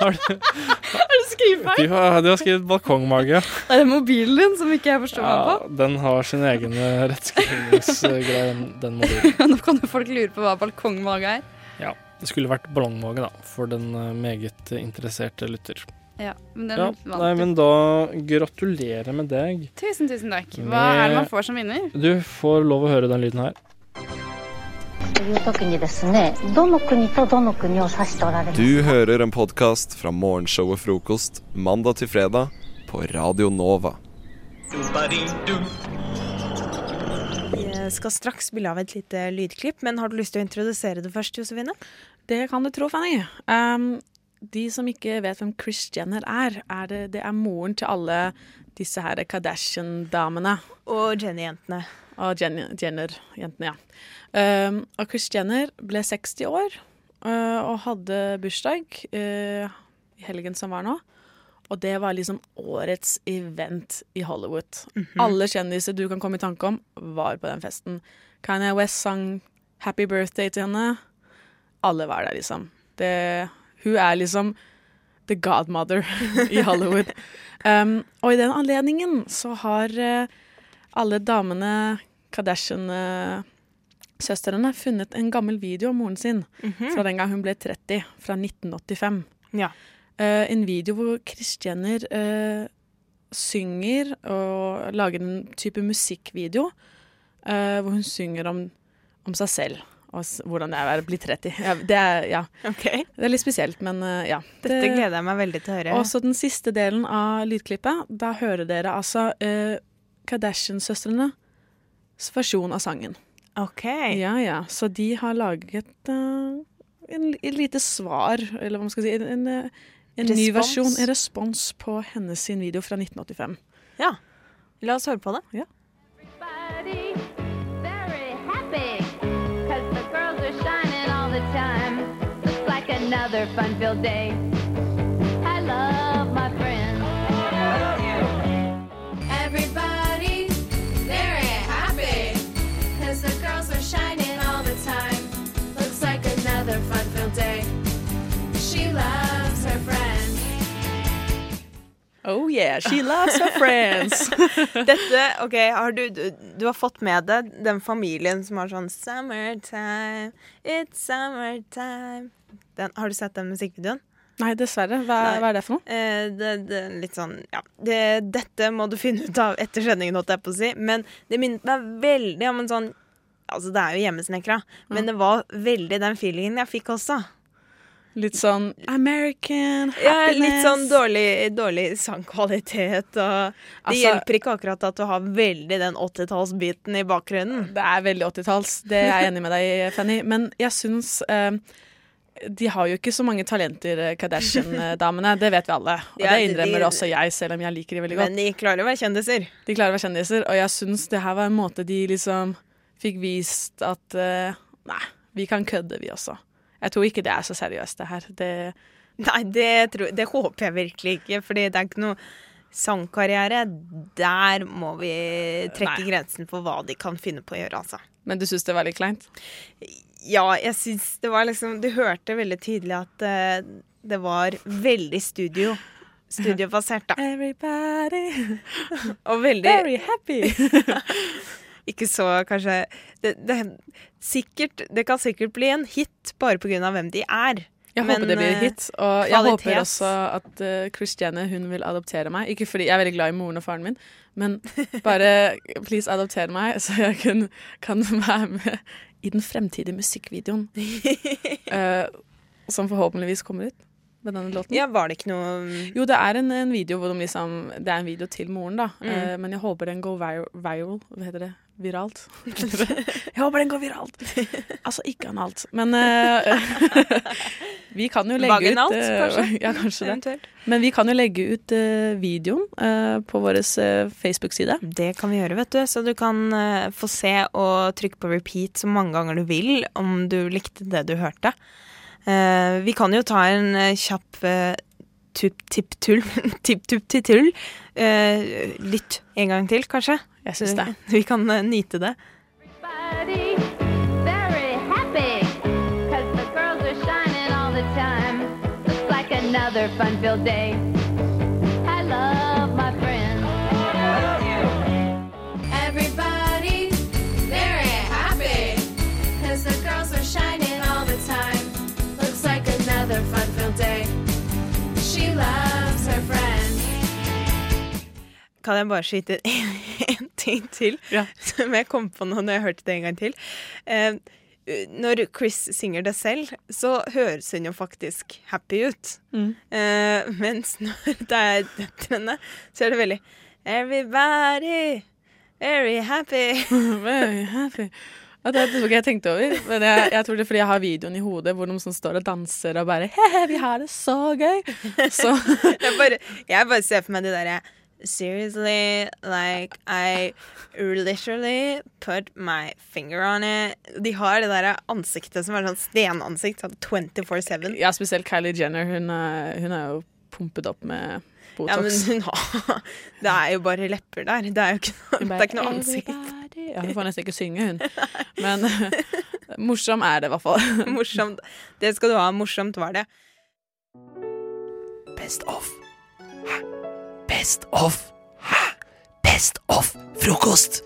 har du, Har du skrevet feil? du, har, du har skrevet balkongmage. Er det mobilen din som ikke jeg forstår meg Ja, på? den har sine egne rettskrivningsgreie, den- den mobilen. Nå kan jo folk lure på hva balkongmage er. Ja. Det skulle vært ballongmage, da, for den eh, meget interesserte lytter. Ja, men den ja, vant nei, men da gratulerer med deg. Tusen, tusen takk. Hva med, er det man får som vinner? Du får lov å høre den lyden her. Du hører en podkast fra morgenshow og frokost mandag til fredag på Radio Nova. Vi eh, skal straks spille av et lite lydklipp, men har du lyst til å introdusere det først, Josefine? Det kan du tro, Fanny. Um, de som ikke vet hvem Chris Jenner er, er det, det er moren til alle disse her Kardashian-damene. Og Jenny-jentene. Og Jen- Jenner-jentene, ja. Um, og Chris Jenner ble 60 år uh, og hadde bursdag uh, i helgen som var nå. Og det var liksom årets event i Hollywood. Mhm. Alle kjendiser du kan komme i tanke om, var på den festen. Kanye West sang 'Happy Birthday' til henne. Alle var der, liksom. Det, hun er liksom the godmother i Hollywood. Um, og i den anledningen så har uh, alle damene, Kardashian-søstrene, funnet en gammel video av moren sin Mhm. fra den gang hun ble 30, fra 1985. Ja. Uh, en video hvor eh, synger og lager en type musikkvideo eh, hvor hun synger om, om seg selv. Hvordan det er å bli 30. Ja, det, er, ja. det er litt spesielt, men eh, ja. Dette Det- gleder jeg meg veldig til å høre. Også den siste delen av lydklippet, da hører dere altså uh, Kardashian-søstrenes versjon av sangen. Ok. Ja, ja. Så de har laget uh, en, en lite svar, eller hva man skal si, en, en, eh, en ny versjon, en respons på hennes sin video fra 1985. Ja. La oss høre på det. Ja. very another fun-filled day. I love my friends. Everybody very happy because the girls are shining all the time. Looks like another fun-filled day. She loves her friends. Oh yeah, she loves her friends. Dette, ok, har du, du, du har fått med deg den familien som har sånn Summertime, it's summertime den, Har du sett den musikkvideoen? Nei, dessverre. Hva, Nei. hva er det for noe? Eh, det, det litt sånn, ja det, Dette må du finne ut av etter sendingen, holdt jeg på å si. Men det minnet meg veldig om en sånn Altså, det er jo hjemmesnekra, men det var veldig den feelingen jeg fikk også. Litt sånn American Ja, happiness. litt sånn dårlig, dårlig sangkvalitet, og det Altså- hjelper ikke akkurat at du har veldig den 80-tallsbiten i bakgrunnen. Det er veldig 80-talls, det er jeg enig med deg i, Fanny. Men jeg syns eh, De har jo ikke så mange talenter, eh, Kardashian-damene. Det vet vi alle. Og Ja, det de- innrømmer de- også jeg, selv om jeg liker de veldig godt. Men de klarer å være kjendiser. De klarer å være kjendiser, og jeg syns det her var en måte de liksom fikk vist at uh, Nei, vi kan kødde, vi også. Jeg tror ikke det er så seriøst, det her. Det, Nei, det, tror, det håper jeg virkelig ikke, fordi det er ikke noe sangkarriere. Der må vi trekke Nei. grensen for hva de kan finne på å gjøre, altså. men du syns det var litt kleint? Ja, jeg syns det var liksom Du hørte veldig tydelig at uh, det var veldig studio. Studiobasert, da. Everybody Og veldig Very happy. Ikke så kanskje det, det, sikkert, det kan sikkert bli en hit bare av hvem de er. Jeg Men, håper det blir en hit, og jeg håper også at uh, Christiane hun vil adoptere meg. Ikke fordi jeg er veldig glad i moren og faren min, men bare please adoptere meg, så jeg kan, kan være med i den fremtidige musikkvideoen. uh, som forhåpentligvis kommer ut med denne låten. Ja, var det ikke noe Jo, det er en, en video hvor de liksom Det er en video til moren, da. Mm. Uh, men jeg håper den går viral, viral. Hva heter det? Viralt? jeg håper den går viralt. Altså ikke analt. Men uh, vi kan jo legge Vaginalt, ut uh, kanskje? Ja, kanskje det. Men vi kan jo legge ut uh, videoen på vår Facebook-side. Det kan vi gjøre, vet du. Så du kan få se og trykke på repeat så mange ganger du vil om du likte det du hørte. Eh, vi kan jo ta en eh, kjapp uh, tipp-tull Tipp-tupp-til-tull. Uh, lytt en gang til, kanskje. Jeg syns det. Vi kan eh, nyte det. Everybody very happy day. She loves her friends. Kan jeg bare skyte en ting til, ja. som jeg kom på nå når jeg hørte det en gang til? Eh, når Chris synger det selv, så høres hun jo faktisk happy ut. Mm. Eh, mens når det er døtrene, så er det veldig Everybody, very happy. very happy. Ja, det tror ikke jeg tenkte over. Men jeg, jeg tror det er fordi jeg har videoen i hodet hvor de sånn står og danser og bare He-he, vi har det så gøy. Så jeg, bare, jeg bare ser for meg det derre Seriously, like I literally put my finger on it. De har det der ansiktet som er sånn stenansikt, sånn 24-7. Ja, spesielt Kylie Jenner. Hun er, hun er jo pumpet opp med Botox. Ja, men hun har Det er jo bare lepper der. Det er jo ikke noe, det er ikke noe ansikt. "Everybody." Ja, hun får nesten ikke synge, hun. Men morsom er det i hvert fall. Morsomt. Det skal du ha. Morsomt var det. Best of. Hæ? Best of. Hæ? Best of frokost.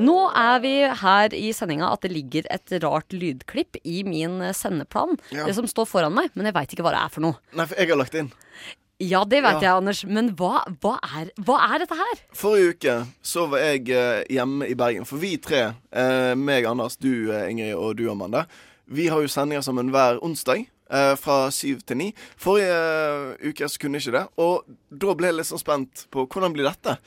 Nå er vi her i sendinga at det ligger et rart lydklipp i min sendeplan. Ja. Det som står foran meg, men jeg veit ikke hva det er for noe. Nei, for jeg har lagt inn. Ja, det vet Ja. jeg, Anders. Men hva, hva, er, hva er dette her? Forrige uke så var jeg eh, hjemme i Bergen. For vi tre, eh, meg, Anders, du, eh, Ingrid, og du, Amanda, vi har jo sendinger sammen hver onsdag. eh, fra syv til ni. Forrige uke så kunne jeg ikke det. Og da ble jeg litt sånn spent på hvordan blir dette.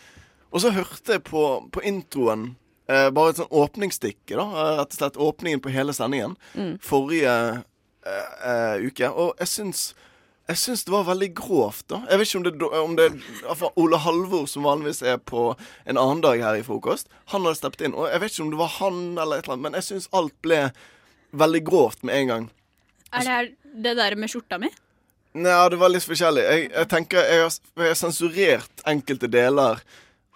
Og så hørte jeg på, på introen eh, bare et sånn åpningsstykke, da. Rett og slett åpningen på hele sendingen. Mm. Forrige uke. Og jeg syns jeg syns det var veldig grovt. da Jeg vet ikke om det, om det i Ole Halvor, som vanligvis er på en annen dag her i frokost, han hadde steppet inn. Og jeg vet ikke om det var han eller et eller annet, men jeg syns alt ble veldig grovt med en gang. Er det her det der med skjorta mi? Nei, det var litt forskjellig. Jeg, jeg tenker jeg har, jeg har sensurert enkelte deler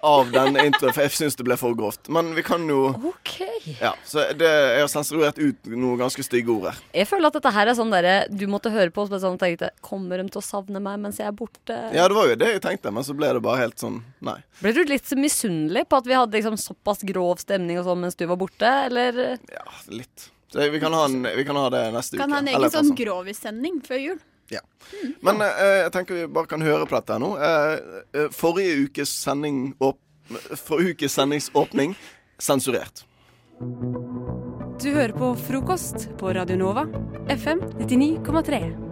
av den introen, for jeg syns det ble for grovt. Men vi kan jo Ok. Ja, så det, jeg har sensurert ut noen ganske stygge ord her. Jeg føler at dette her er sånn derre du måtte høre på og sånn tenkte Kommer de til å savne meg mens jeg er borte? Ja, det var jo det jeg tenkte, men så ble det bare helt sånn Nei. Ble du litt misunnelig på at vi hadde liksom såpass grov stemning og sånn mens du var borte, eller? Ja, litt. Så vi kan ha, en, vi kan ha det neste Kan uke. ha en egen sånn. grovissending før jul. Ja. Men eh, jeg tenker vi bare kan høre på dette her nå. Eh, eh, forrige ukes sending Forrige ukes sendingsåpning sensurert. Du hører på frokost på Radio Nova, FM 99,3.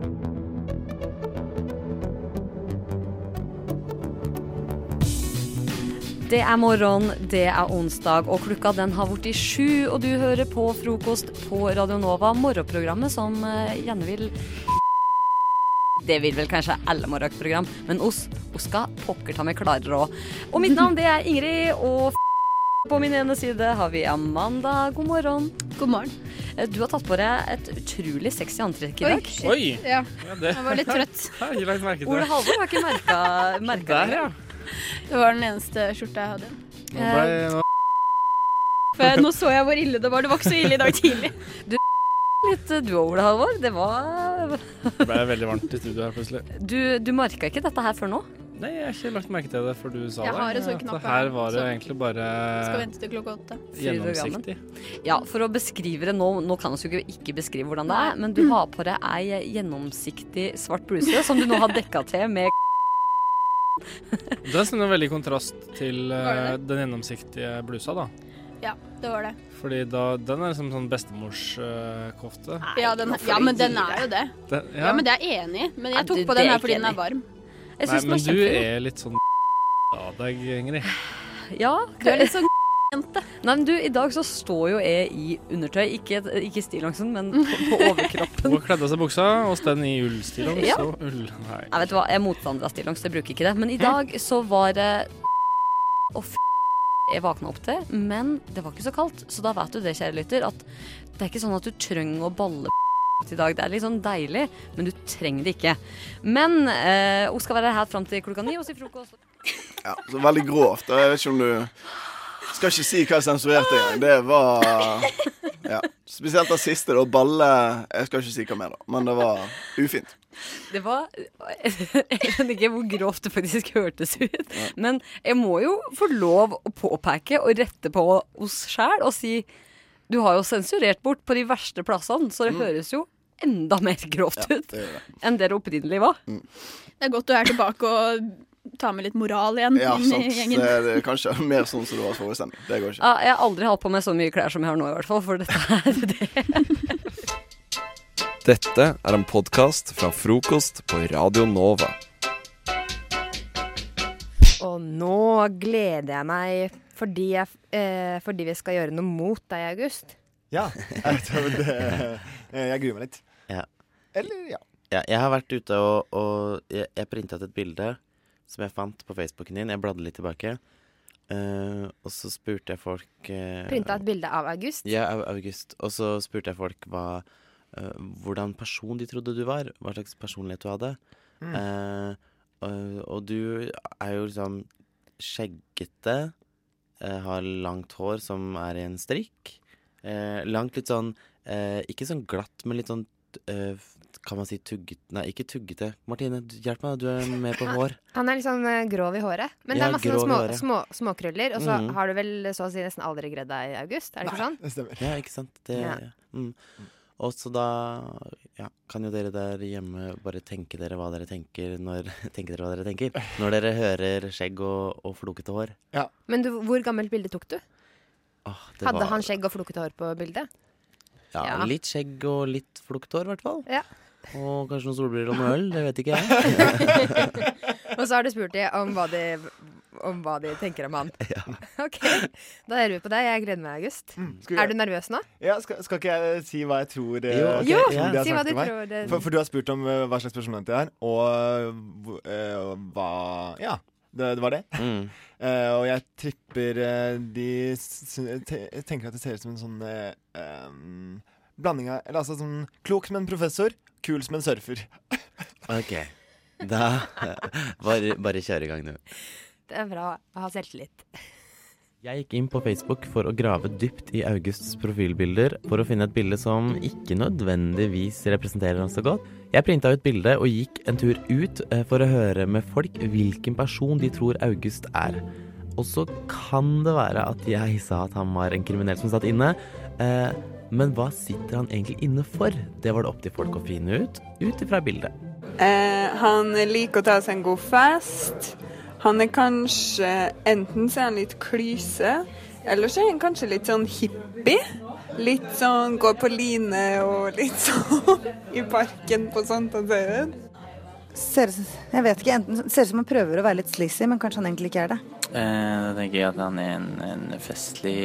Det er morgen, det er onsdag, og klokka den har blitt sju, og du hører på frokost på Radio Nova, morgenprogrammet som eh, gjerne vil Det vil vel kanskje alle morgenprogram, men oss, oss skal pokker ta meg klarere òg. Og mitt navn det er Ingrid, og på min ene side har vi Amanda. God morgen. God morgen. Eh, Du har tatt på deg et utrolig sexy antrekk i dag. Oi! Oi. Ja. Ja, det- Jeg var litt trøtt. Ole Halvor har ikke merka, merka Der, det. ja. Det var den eneste skjorta jeg hadde. Nå nå, nå så jeg hvor ille det var. Det var ikke så ille i dag tidlig. Du litt du òg, Ole Halvor. Det var det ble veldig varmt i studio her plutselig. Du, du merka ikke dette her før nå? Nei, jeg har ikke lagt merke til det før du sa Jeg det. har en sånn knapp Her var det så- egentlig bare Skal vente til klokka åtte. gjennomsiktig. Ja, for å beskrive det nå Nå kan vi jo ikke, beskrive hvordan det er, men du har på deg ei gjennomsiktig svart bluse som du nå har dekka til med Det er en veldig kontrast til eh, den gjennomsiktige blusa, da. Ja, det var det. Fordi da, den er liksom sånn bestemorskofte. Ja, ja, men den er jo det. Den- Ja, men det er jeg enig i. Men jeg tok du- på den er her fordi den er varm. Jeg Nei, men du er litt sånn av deg, Ingrid. Ja, Du er litt sånn jente. Nei, men du, i dag så står jo jeg i undertøy, ikke, ikke stillongsen, men på, på overkroppen. Hun kledde av seg buksa og stod i ullstillongs Ja. og ull... Nei. Nei, vet hva, jeg er motstander av stillongs, jeg bruker ikke det. Men i dag så var det og f jeg våkna opp til, men det var ikke så kaldt. Så da vet du det, kjære lytter, at det er ikke sånn at du trenger å balle i dag. Det er litt sånn deilig, men du trenger det ikke. Men eh, hun skal være her fram til klokka ni og si frokost. Ja, så veldig grovt. Jeg vet ikke om du Skal ikke si hva jeg sensurerte engang. Det var Ja. Spesielt det siste, da. Balle Jeg skal ikke si hva mer, da. Men det var ufint. Det var Jeg vet ikke hvor grovt det faktisk hørtes ut. Men jeg må jo få lov å påpeke og rette på oss sjæl og si Du har jo sensurert bort på de verste plassene, så det Mm. høres jo enda mer grovt ut enn det det opprinnelig var. Det er godt du er tilbake og ta med litt moral igjen Ja, sant. i gjengen. Det er det er kanskje mer sånn som du var forrige sending. Det går ikke. Ja, jeg har aldri hatt på meg så mye klær som jeg har nå, i hvert fall. For dette er det. Dette er en podkast fra frokost på Radio Nova. Og nå gleder jeg meg fordi, jeg, eh, fordi vi skal gjøre noe mot deg i august. Ja. Jeg, tror det, jeg gruer meg litt. Ja. Eller, ja. Ja, jeg har vært ute og, og jeg, jeg printa ut et bilde som jeg fant på Facebooken din. Jeg bladde litt tilbake. Uh, og så spurte jeg folk uh, Printa et bilde av August. Ja, av August. Og så spurte jeg folk hva, eh, hvordan person de trodde du var. Hva slags personlighet du hadde. Mm. Uh, og, og du er jo liksom skjeggete, eh, har langt hår som er i en strikk. Eh, langt litt sånn eh, Ikke sånn glatt, men litt sånn eh, Kan man si tugget Nei, ikke tuggete. Martine, hjelp meg, du er med på hår. Han er litt sånn grov i håret. Men det er masse små, håret. små, småkrøller. Og så mm. har du vel så å si nesten aldri gredd deg i august? Er det ikke sånn? Det stemmer. Ja, ikke sant. Det, Ja. mm. Og så da ja, kan jo dere der hjemme bare tenke dere hva dere tenker når Tenke dere hva dere tenker Når dere hører skjegg og, og flokete hår. Men du, hvor gammelt bilde tok du? Det Hadde var- han skjegg og flokete hår på bildet? Ja, Ja. litt skjegg og litt flokete hår, i hvert fall. Ja. Og kanskje noen solbriller og noe øl. Det vet ikke jeg. og så har du spurt dem om hva de, om hva de tenker om han. Ok, da hører vi på deg. Jeg gleder meg, August. Mm, Skal vi- Er du nervøs nå? Ja, skal, skal ikke jeg si hva jeg tror eh, Jo, okay. Jo, ja. de si hva du tror det- For, for du har spurt om uh, hva slags spørsmål det er, og uh, eh, hva Ja, det, det var det. Mm. Uh, og jeg tripper uh, de te, tenker at det ser ut som en sånn uh, um, blanding av Eller altså sånn klok som en professor, kul som en surfer. Ok. Da bare, bare kjør i gang, du. Det er bra å ha selvtillit. Jeg gikk inn på Facebook for å grave dypt i Augusts profilbilder for å finne et bilde som ikke nødvendigvis representerer ham så godt. Jeg printa ut bildet og gikk en tur ut eh, for å høre med folk hvilken person de tror August er. Og så kan det være at jeg sa at han var en kriminell som satt inne. Eh, men hva sitter han egentlig inne for? Det var det opp til folk å finne ut, ut ifra bildet. Eh, han liker å ta seg en god fest. Han er kanskje Enten så er han litt klyse, eller så er han kanskje litt sånn hippie. Litt sånn går på line og litt sånn i parken på Sankthanshaugen. Ser, jeg vet ikke, enten ser ut som han prøver å være litt sleazy, men kanskje han egentlig ikke er det. Eh, Da tenker jeg at han er en, en festlig,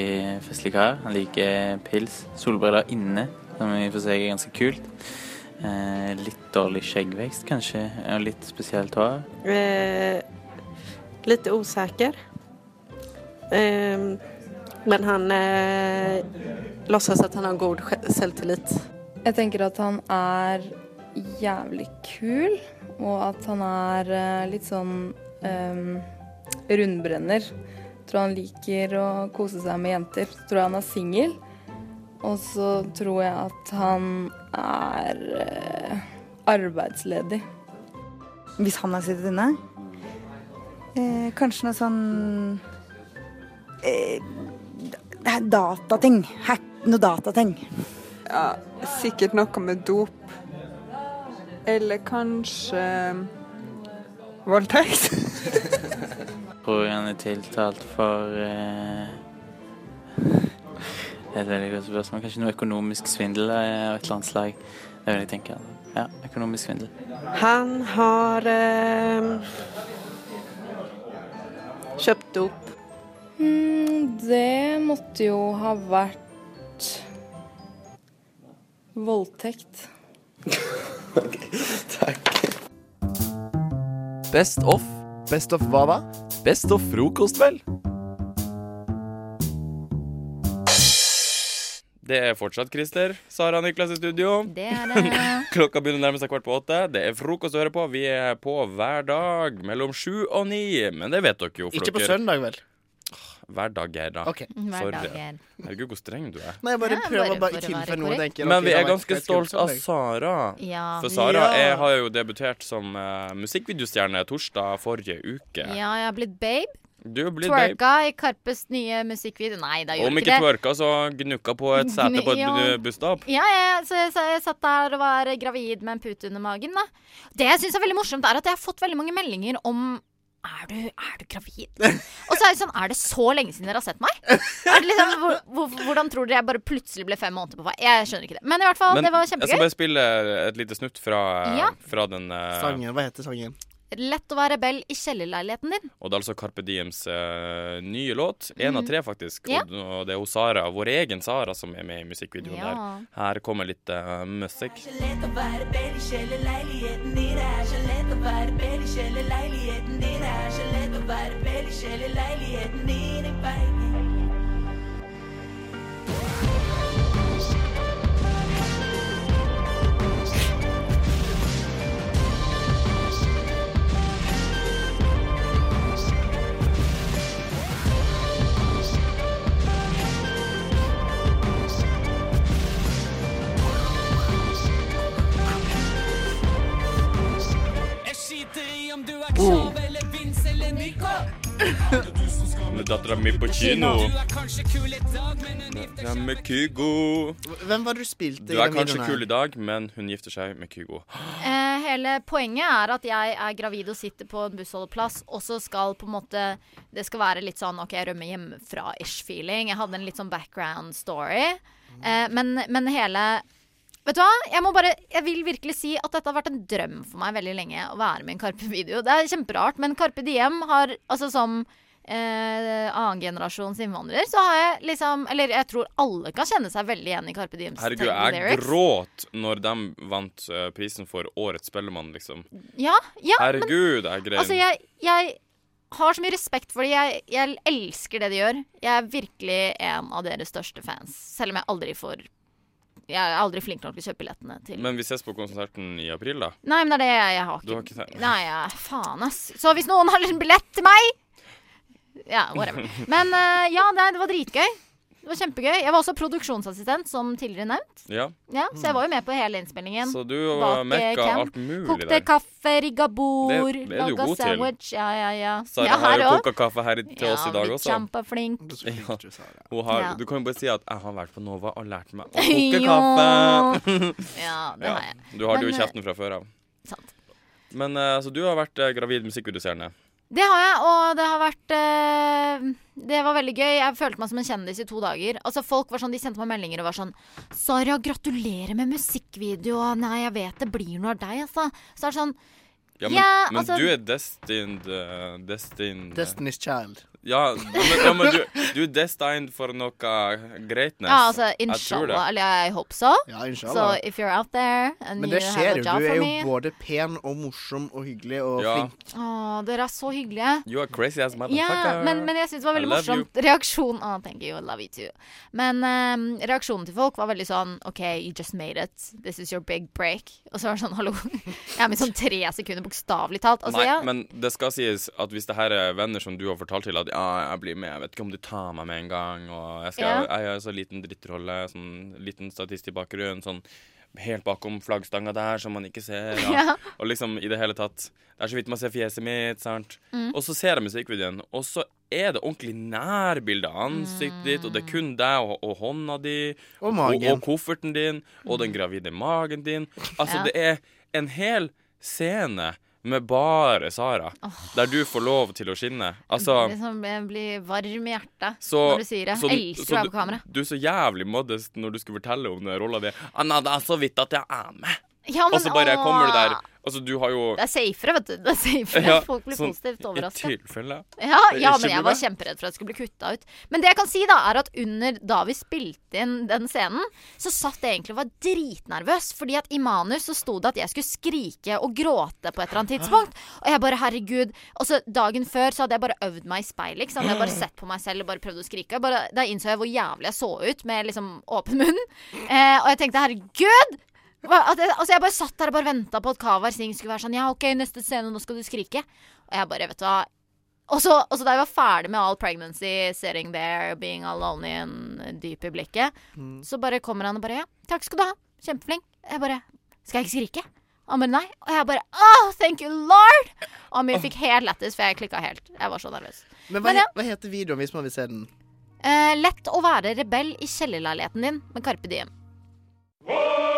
festlig kar. Han liker pils. Solbriller inne, som i og for seg er ganske kult. Eh, litt dårlig skjeggvekst, kanskje, og litt spesielt hår. Eh, lite osäker. Eh, men han eh, låtsas at han har god selvtillit. Jeg tenker at han er jævlig kul, og at han er eh, litt sånn em, rundbrenner. Tror han liker å kose seg med jenter. Tror han er singel. Og så tror jeg at han er eh, arbeidsledig. Hvis han har sittet inne. Eh, kanskje noe sånn eh, datating. Hack, noe datating. Ja, sikkert noe med dop. Eller kanskje voldtekt. Tror han er tiltalt for eh, et veldig godt spørsmål. Kanskje noe økonomisk svindel eh, av et eller annet slag. Det vil jeg tenke. Ja, økonomisk svindel. Han har eh, kjøpt opp? Mm, det måtte jo ha vært voldtekt. Takk. Best of. Best of hva da? Best of frokost, vel. Det er fortsatt Christer, Sara og Niklas i studio. Det er det. Klokka begynner å nærme seg kvart på åtte. Det er frokost å høre på. Vi er på hver dag mellom sju og ni. Men det vet dere jo. for Ikke på dere- søndag, vel? Hverdager, da. Ok. Sorry. Hverdager. Herregud, hvor streng du er. Nei, jeg bare Ja, prøver bare i tilfelle noen tenker Men vi er ganske stolt av. Sara. Ja. For Sara Ja. har jo debutert som uh, musikkvideostjerne torsdag forrige uke. Ja, jeg har blitt babe. Du blir twerka babe. I Karpes nye musikkvideo. Nei, da gjorde Om ikke ikke twerka, så gnukka på et sete på et busstopp. Ja, ja, så jeg, så jeg satt der og var gravid med en pute under magen. da Det jeg syns er veldig morsomt, er at jeg har fått veldig mange meldinger om er du, er du gravid? Og så er det sånn Er det så lenge siden dere har sett meg? Er det liksom, hvor, hvor, hvordan tror dere jeg bare plutselig ble fem måneder på vei? Jeg skjønner ikke det. Men i hvert fall, Men det var kjempegøy. jeg skal bare spille et lite snutt fra, Ja. fra den uh... Sangen, hva heter sangen? Lett å være rebell i kjellerleiligheten din. Og det er altså Carpe Diems uh, nye låt. Én av Mhm. tre, faktisk. Ja. Og, og det er hun Sara, vår egen Sara, som er med i musikkvideoen Ja. der. Her kommer litt uh, musikk. Lett å være rebell i kjellerleiligheten din. Det er så lett å være rebell i kjellerleiligheten din. Det er så lett å være rebell i kjellerleiligheten din, om du er Krav eller Vince eller Nico. Med dattera mi på kino. Du er kanskje kul i dag, men hun Ja, med Kygo. Hvem var det du spilte Du er den kanskje videoen her? kul i dag, men hun gifter seg med Kygo. Eh, hele poenget er at jeg er gravid og sitter på en bussholdeplass, og så skal på en måte Det skal være litt sånn OK, jeg rømmer hjemmefra-ish-feeling. Jeg hadde en litt sånn background story. Eh, men, men hele Vet du hva? Jeg må bare Jeg vil virkelig si at dette har vært en drøm for meg veldig lenge å være med i en Karpe-video. Det er kjemperart, men Carpe Diem har Altså som eh, annengenerasjons innvandrer, så har jeg liksom Eller jeg tror alle kan kjenne seg veldig igjen i Carpe Diems Herregud, jeg gråt når de vant uh, prisen for Årets Spellemann, liksom. Ja, ja, men Herregud, jeg grein. Altså, jeg, jeg har så mye respekt for det. Jeg, jeg elsker det de gjør. Jeg er virkelig en av deres største fans. Selv om jeg aldri får Jeg er aldri flink nok til å kjøpe billettene til Men vi ses på konserten i april, da. Nei, men det er det jeg, jeg har Du ikke. har ikke tenkt- Nei, ja, faen, ass. Så hvis noen har en billett til meg Ja, whatever. Men uh, ja, det, det var dritgøy. Det var kjempegøy. Jeg var også produksjonsassistent, som tidligere nevnt. Ja. Ja, Så jeg var jo med på hele innspillingen. Så du Bak, eh, mekka alt mulig Kokte der. kaffe, rigga bord, laga sandwich. til. Ja, ja, ja. Sara ja, har jo også. koka kaffe her til til oss i dag også. Kjempeflink. Ja. Hun har, Ja. Du kan jo bare si at 'jeg har vært på Nova og lært meg å koke kaffe'. Ja, det har jeg. Du har det jo i kjeften fra før av. Sant. Men uh, så du har vært uh, gravid musikkvideostjerne. Det har jeg, og det har vært eh, Det var veldig gøy. Jeg følte meg som en kjendis i to dager. Altså Folk var sånn, de sendte meg meldinger og var sånn 'Sara, gratulerer med musikkvideo.' 'Nei, jeg vet det blir noe av deg', altså. Så er det sånn Ja, men, Ja, men altså- du er destined uh, Destined Destiny's Child. Ja, men, ja, men du, du er destined for noe greatness. Ja, altså, inshallah. Eller jeg håper så. Ja, inshallah. Så if you're out there and Men you det skjer jo. Du er jo me både pen og morsom og hyggelig og Ja. flink. Å, dere er så hyggelige. You are crazy as motherfucker. Ja, men, men jeg syns det var veldig morsomt. Reaksjon oh, Thank you, I love you too. Men um, reaksjonen til folk var veldig sånn OK, you just made it. This is your big break. Og så var det sånn hallo. Jeg er med i sånn tre sekunder, bokstavelig talt. Altså, Nei, ja. men det skal sies at hvis det her er venner som du har fortalt til at ja, jeg blir med, jeg vet ikke om du tar meg med en gang, og jeg, skal, Ja. jeg har så liten drittrolle, sånn liten statist i bakgrunnen, sånn helt bakom flaggstanga der som man ikke ser, Ja. og liksom i det hele tatt Det er så vidt man ser fjeset mitt, sant. Mm. Og så ser jeg musikkvideoen, og så er det ordentlig nærbilde av ansiktet ditt, og det er kun deg og, og hånda di, Og magen. og, og kofferten din, og den gravide magen din. Altså, Ja. det er en hel scene med bare Sara, der du får lov til å skinne. Altså liksom, jeg blir varm i hjertet så, når du sier det. så- Elsker å være på kamera. Du er så jævlig modest når du skulle fortelle om den rolla di. Anna, det er så vidt at jeg er med. Ja, men, og så bare åh. kommer du der. Altså, du har jo Det er safere, vet du. Det er safere. Ja, Folk blir sånn, positivt overraska. I tilfelle. Ja, ja, men jeg var kjemperedd for at jeg skulle bli kutta ut. Men det jeg kan si, da, er at under da vi spilte inn den scenen, så satt jeg egentlig og var dritnervøs. Fordi at i manus så sto det at jeg skulle skrike og gråte på et eller annet tidspunkt. Og jeg bare, herregud. Og så dagen før så hadde jeg bare øvd meg i speilet. Ikke sant? Jeg bare sett på meg selv og bare prøvd å skrike. Bare, da innså jeg hvor jævlig jeg så ut med liksom åpen munn. Eh, og jeg tenkte, herregud! Jeg, altså jeg bare satt der og bare venta på at Kavar Singh skulle være sånn Ja, OK, neste scene, nå skal du skrike. Og jeg bare, vet du hva og så, da jeg var ferdig med all pregnancy, sitting there, being alone i en dyp i blikket, så bare kommer han og bare Ja, takk skal du ha. Kjempeflink. Jeg bare Skal jeg ikke skrike? Han bare nei. Og jeg bare Oh, thank you, lord! Og Amir fikk helt lættis, for jeg klikka helt. Jeg var så nervøs. Men hva, Men ja. hva heter videoen hvis man vil se den? Eh, lett å være rebell i kjellerleiligheten din med Carpe Diem. Pirates,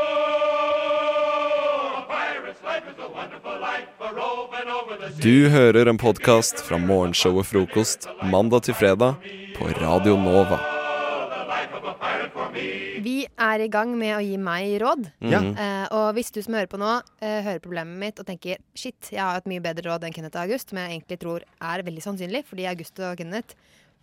Du hører en podkast fra morgenshowet Frokost mandag til fredag på Radio Nova. Vi er i gang med å gi meg råd. Ja. Eh, og hvis du som hører på nå, eh, hører problemet mitt og tenker shit, jeg har et mye bedre råd enn Kenneth og August, som jeg egentlig tror er veldig sannsynlig, fordi August og Kenneth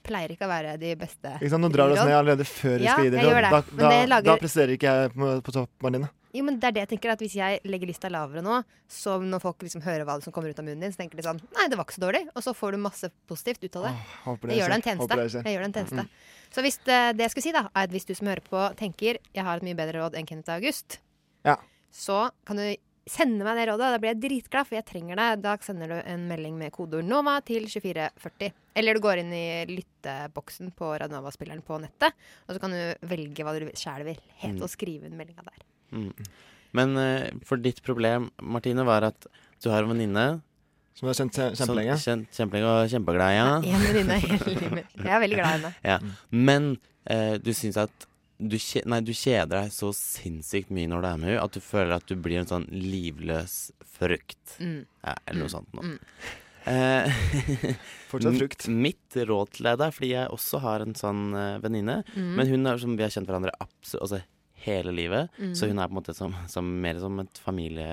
pleier ikke å være de beste Ikke sant? Nå drar du oss ned allerede før vi Ja, skal gi det råd. Da, da, lager- da presterer ikke jeg på, på topp, Marlene. Jo, men det er det jeg tenker, at hvis jeg legger lista lavere nå, så når folk liksom hører hva som kommer ut av munnen din, så tenker de sånn Nei, det var ikke så dårlig. Og så får du masse positivt ut av det. håper det jeg gjør deg en tjeneste. Det. Jeg gjør deg en tjeneste. Mm. Så hvis det, det jeg skulle si, da, er at hvis du som hører på, tenker jeg har et mye bedre råd enn Kenneth August, Ja. så kan du sende meg det rådet. Da blir jeg dritglad, for jeg trenger det. Da sender du en melding med kodeord NOVA til 2440. Eller du går inn i lytteboksen på Radionova-spilleren på nettet, og så kan du velge hva du sjæl vil hete, Mm. og skrive inn meldinga der. Mm. Men uh, for ditt problem, Martine, var at du har en venninne Som du har kjent kje- kjempelenge? Kjent, kjempelenge og kjempeglad i. Ja. En venninne hele livet. Jeg er veldig glad i henne. Ja. Men uh, du syns at du, nei, du kjeder deg så sinnssykt mye når du er med henne, at du føler at du blir en sånn livløs frukt. Mm. Ja, eller noe Mm. sånt noe. Mm. Eh, Fortsatt frukt. Mitt råd til deg, da, fordi jeg også har en sånn uh, venninne, Mm. men hun er som vi har kjent hverandre absolutt altså, hele livet, Mm. så hun er på en måte som, som, mer som et familie...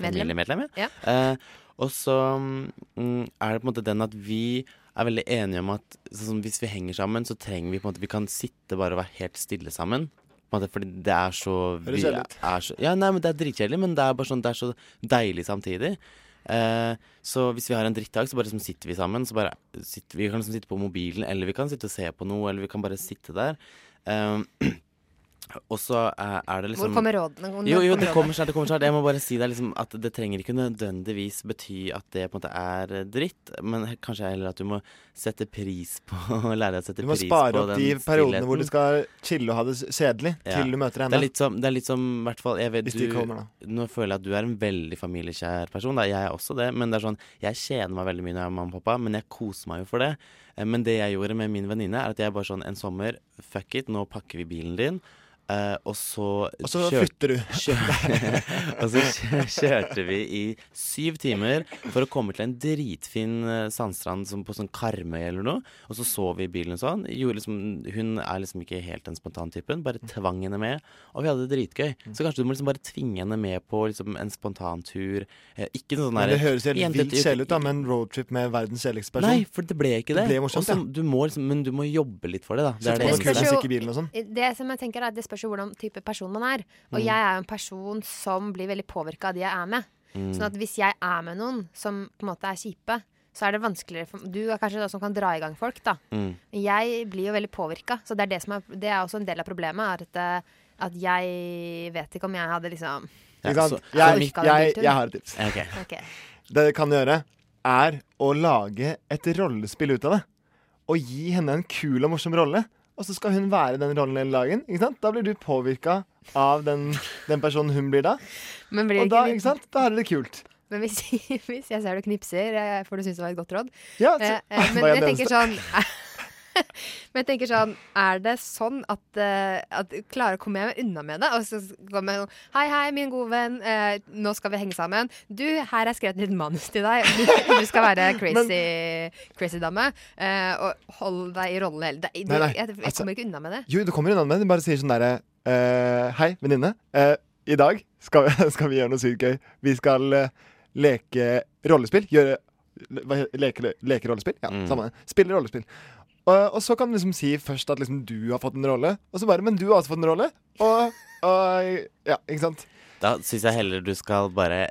Familiemedlem. Ja. Eh, og så mm, er det på en måte den at vi er veldig enige om at sånn, hvis vi henger sammen, så trenger vi på en måte Vi kan sitte bare og være helt stille sammen. Måte, fordi det er så Høres kjedelig ut. Ja, nei, men det er dritkjedelig, men det er bare sånn Det er så deilig samtidig. Eh, så hvis vi har en drittdag, så bare liksom sitter vi sammen. Så bare sitter, vi kan liksom sitte på mobilen, eller vi kan sitte og se på noe, eller vi kan bare sitte der. Eh, og så er, er det liksom Hvor kommer rådene? Hvor Jo, jo, det kommer snart. det kommer snart Jeg må bare si deg liksom at det trenger ikke nødvendigvis bety at det på en måte er eh, dritt, men kanskje heller at du må sette pris på Lære deg å sette pris på Du må spare opp de periodene hvor du skal chille og ha det kjedelig, Ja. til du møter Det henne. er litt som, det er litt som i hvert fall Hvis de kommer, da. Nå føler jeg at du er en veldig familiekjær person. Da. Jeg er også det. Men det er sånn, jeg kjeder meg veldig mye når jeg er mamma og pappa, men jeg koser meg jo for det. Eh, Men det jeg gjorde med min venninne, er at jeg bare sånn en sommer Fuck it, nå pakker vi bilen din. Eh, og så Og så kjør- flytter du. kjør- og så kjø- kjørte vi i syv timer for å komme til en dritfin eh, sandstrand som på sånn Karmøy eller noe. Og så så vi i bilen og sånn. Liksom, hun er liksom ikke helt den spontantypen. Bare tvang henne med, og vi hadde det dritgøy. Så kanskje du må liksom bare tvinge henne med på liksom en spontantur. Eh, ikke sånn Men der- det høres helt vilt kjedelig ut, da, med en roadtrip med verdens kjedeligste person. Nei, for det ble ikke det. Det ble morsomt, Også, ja. du må liksom, men du må jobbe litt for det, da. Det er det, det sånn. Det som jeg tenker er det spørs jo hvordan type person man er. Og Mm. jeg er jo en person som blir veldig påvirka av de jeg er med. Mm. Sånn at hvis jeg er med noen som på en måte er kjipe, så er det vanskeligere for Du er kanskje den som kan dra i gang folk, da. Mm. Jeg blir jo veldig påvirka, så det er, det, som er, det er også en del av problemet. Er at, eh, at jeg vet ikke om jeg hadde liksom ja, så, orka Jeg, jeg, jeg har et tips. Ok. Det du kan gjøre, er å lage et rollespill ut av det. Og gi henne en kul og morsom rolle. Og så skal hun være den rollen hele dagen. Ikke sant? Da blir du påvirka av den, den personen hun blir da. Men blir og da, ikke sant? da er det kult. Men hvis, hvis jeg ser du knipser, eh, får du synes det var et godt råd. Ja, så- Eh, eh, men jeg jeg tenker sånn Men jeg tenker sånn Er det sånn at, uh, at Klarer å komme meg unna med det? Og så kommer jeg sånn Hei, hei, min gode venn. uh, nå skal vi henge sammen. Du, her er skrevet et lite manus til deg. Du skal være crazy, crazy dame. Uh, og hold deg i rollen hele nei, Jeg, jeg altså- kommer ikke unna med det. Jo, du kommer unna med det. Du bare sier sånn derre eh, Hei, venninne. Eh, I dag skal vi, skal vi gjøre noe sykt gøy. Vi skal leke rollespill. Gjøre leke, leke rollespill? Ja, Mm. samme det. Spille rollespill. Og, og så kan du liksom si først at liksom du har fått en rolle, og så bare Men du har også fått en rolle. Og, og Ja, ikke sant? Da syns jeg heller du skal bare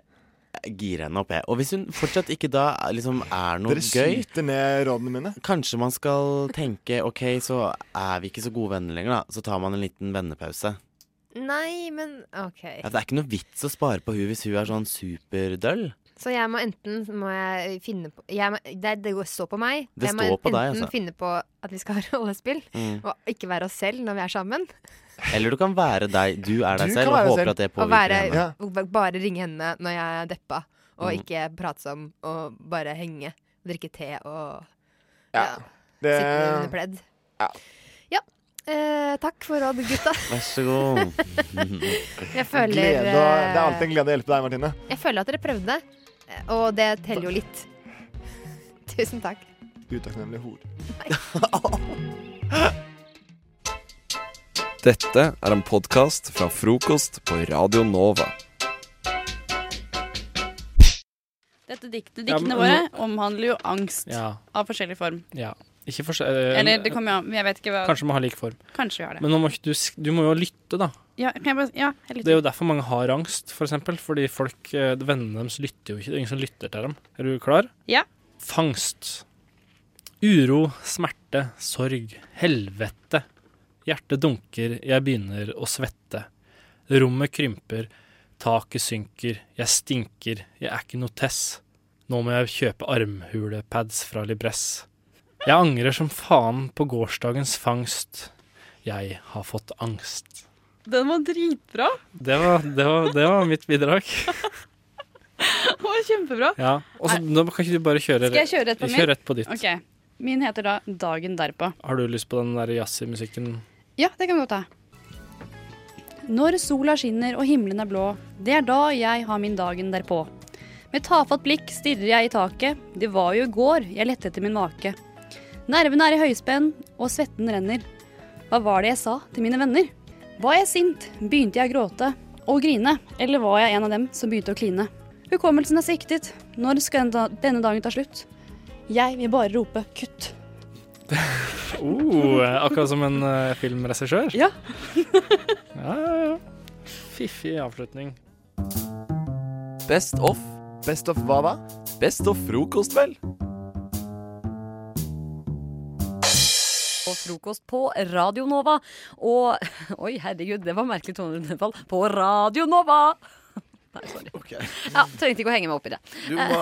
gire henne opp. jeg. Og hvis hun fortsatt ikke da liksom er noe Dere gøy skyter ned rådene mine. Kanskje man skal tenke OK, så er vi ikke så gode venner lenger, da. Så tar man en liten vennepause. Nei, men OK. Ja, det er ikke noe vits å spare på hun hvis hun er sånn superdøll. Så jeg må enten må jeg finne på jeg må, det, det står på meg. Det jeg må på enten deg, altså. finne på at vi skal ha rollespill, Mm. og ikke være oss selv når vi er sammen. Eller du kan være deg. Du er deg Du selv og håper selv. at det påvirker være, henne. og bare ringe henne når jeg er deppa, og Mm. ikke prate som og bare henge. Drikke te og Ja. ja, Det- sitte under pledd. Ja. Ja. Eh, takk for råd, gutta. Vær så god. Jeg føler Glede, det er eh, alltid en glede å hjelpe deg, Martine. Jeg føler at dere prøvde, eh, og det teller jo litt. Tusen takk. Utakknemlig hor. Dette er en podkast fra frokost på Radio Nova. Dette diktet, Ja, diktene våre omhandler jo angst Ja. av forskjellig form. Ja. Ikke for, eh, Eller det kommer jo an, jeg vet ikke hva Kanskje må ha lik form. Kanskje vi har det. Men nå må ikke du, sk- du må jo lytte, da. Ja, kan jeg bare, ja, jeg lytter. Det er jo derfor mange har angst, for eksempel. Fordi folk, eh, vennene deres lytter jo ikke. Det er ingen som lytter til dem. Er du klar? Ja. Fangst. Uro, smerte, sorg, helvete. Hjertet dunker, jeg begynner å svette. Rommet krymper, taket synker, jeg stinker, jeg er ikke noe tess. Nå må jeg kjøpe armhulepads fra Libress. Jeg angrer som faen på gårsdagens fangst. Jeg har fått angst. Den var dritbra. Det var, det var, det var mitt bidrag. Den var kjempebra. Ja. Også, nå kan ikke du bare kjøre Skal jeg kjøre rett på? Kjør rett på ditt. Okay. Min heter da Dagen derpå. Har du lyst på den der jazzy-musikken? Ja, det kan vi godt ha. Når sola skinner og himmelen er blå, det er da jeg har min dagen derpå. Med tafatt blikk stirrer jeg i taket, det var jo i går jeg lette etter min make. Nervene er i høyspenn, og svetten renner. Hva var det jeg sa til mine venner? Var jeg sint? Begynte jeg å gråte og grine? Eller var jeg en av dem som begynte å kline? Hukommelsen er sviktet. Når skal denne dagen ta slutt? Jeg vil bare rope kutt. Oh, akkurat som en uh, filmregissør? Ja. ja, ja, ja. Fiffig avslutning. Best of. Best of hva da? Best of frokost, vel? Og frokost på Radio Nova. Og Oi, herregud, det var merkelig tonefall. På Radio Nova! Nei, sorry. Ja, trengte ikke å henge meg opp i det. Du må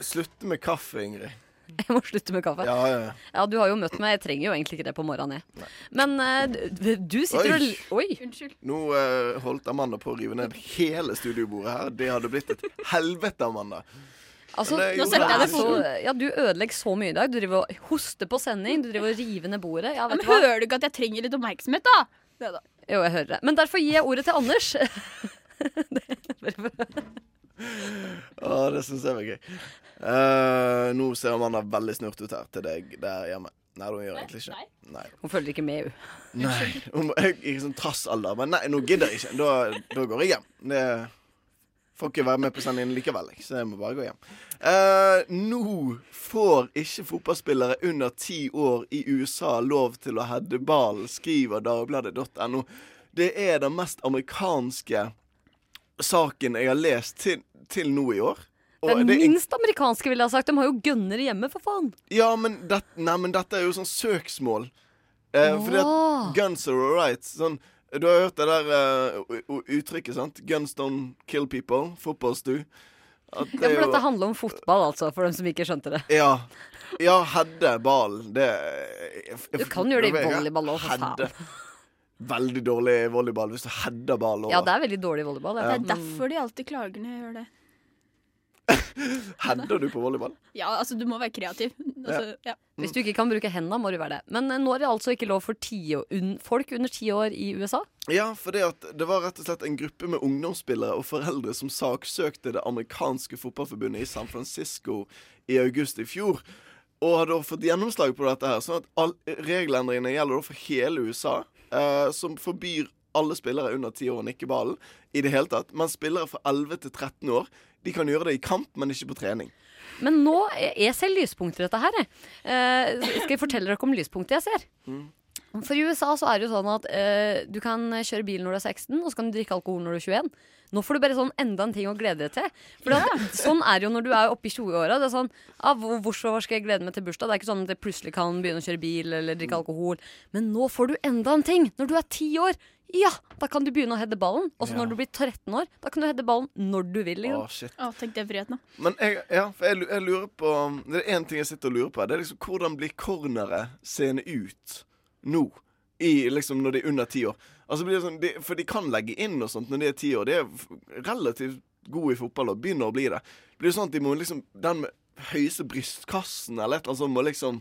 slutte med kaffe, Ingrid. Jeg må slutte med kaffe. Ja, ja, ja. Ja, du har jo møtt meg. Jeg trenger jo egentlig ikke det på morgenen, jeg. Men uh, du, du sitter Oi. og Oi. Unnskyld. Nå uh, holdt Amanda på å rive ned hele studiobordet her. Det hadde blitt et helvete, Amanda. Altså, nå setter jeg det så, ja, Du ødelegger så mye i dag. Du driver og hoster på sending. Du driver og river ned bordet. Ja, men hva? hører du ikke at jeg trenger litt oppmerksomhet, da? Det da. Jo, jeg hører det. Men derfor gir jeg ordet til Anders. Å, det syns jeg var gøy. Uh, nå ser Amanda veldig snurt ut her til deg der hjemme. Nei, hun gjør egentlig ikke Nei. Hun følger ikke med, hun. Nei. Hun jeg, jeg, jeg, sånn trassalder. Men nei, nå gidder jeg ikke. Da, da går jeg hjem. Det får ikke være med på sendingen likevel, så jeg må bare gå hjem. Uh, nå får ikke fotballspillere under ti år i USA lov til å heade ball, skriver dagbladet.no. Det er den mest amerikanske saken jeg har lest til, til nå i år. Og Den det minst amerikanske, ville jeg ha sagt. De har jo gønnere hjemme, for faen. ja, men, det, nei, men dette er jo sånn søksmål. Eh, fordi at guns are alright. Sånn, du har hørt det der eh, u- u- uttrykket, sant? Guns don't kill people. Fotballstu. At Ja, det for jo- dette handler om fotball, altså, for dem som ikke skjønte det. Ja. Ja, hedde ball, det jeg- jeg- Du kan gjøre det i volleyball òg, for faen. Veldig dårlig volleyball hvis du header ball over. Ja, det er veldig dårlig volleyball. Ja. Det er derfor de alltid klager når jeg gjør det. Header du på volleyball? Ja, altså, du må være kreativ. Altså, ja. Hvis du ikke kan bruke hendene, må du være det. Men eh, nå er det altså ikke lov for ti år, un, folk under ti år i USA. Ja, for det, at det var rett og slett en gruppe med ungdomsspillere og foreldre som saksøkte det amerikanske fotballforbundet i San Francisco i august i fjor. Og har da fått gjennomslag på dette her. Sånn at all, regelendringene gjelder da for hele USA, eh, som forbyr alle spillere under ti år nikker nikke ballen i det hele tatt. Men spillere fra 11 til 13 år de kan gjøre det i kamp, men ikke på trening. Men nå jeg ser lyspunkter i dette her. jeg. Eh, skal jeg fortelle dere om lyspunktet jeg ser? Mm. For i USA så er det jo sånn at eh, du kan kjøre bil når du er 16, og så kan du drikke alkohol når du er 21. Nå får du bare sånn enda en ting å glede deg til. For at, sånn er det jo når du er oppe i 20-åra. Det er sånn ah, Hvorfor skal jeg glede meg til bursdag? Det er ikke sånn at jeg plutselig kan begynne å kjøre bil eller drikke alkohol. Men nå får du enda en ting. Når du er 10 år, ja, da kan du begynne å heade ballen. Og så Ja. når du blir 13 år, da kan du heade ballen når du vil. Liksom. Å, shit. Å, tenk det friheten, da. Men jeg, ja, for jeg, jeg lurer på Det er én ting jeg sitter og lurer på. Det er liksom Hvordan blir cornere seende ut nå? I, liksom Når de er under ti år. Altså blir det sånn, de, For de kan legge inn og sånt når de er ti år. De er relativt gode i fotball og begynner å bli det. Blir det sånn at de må liksom Den med høyeste brystkassen eller et eller annet sånt må liksom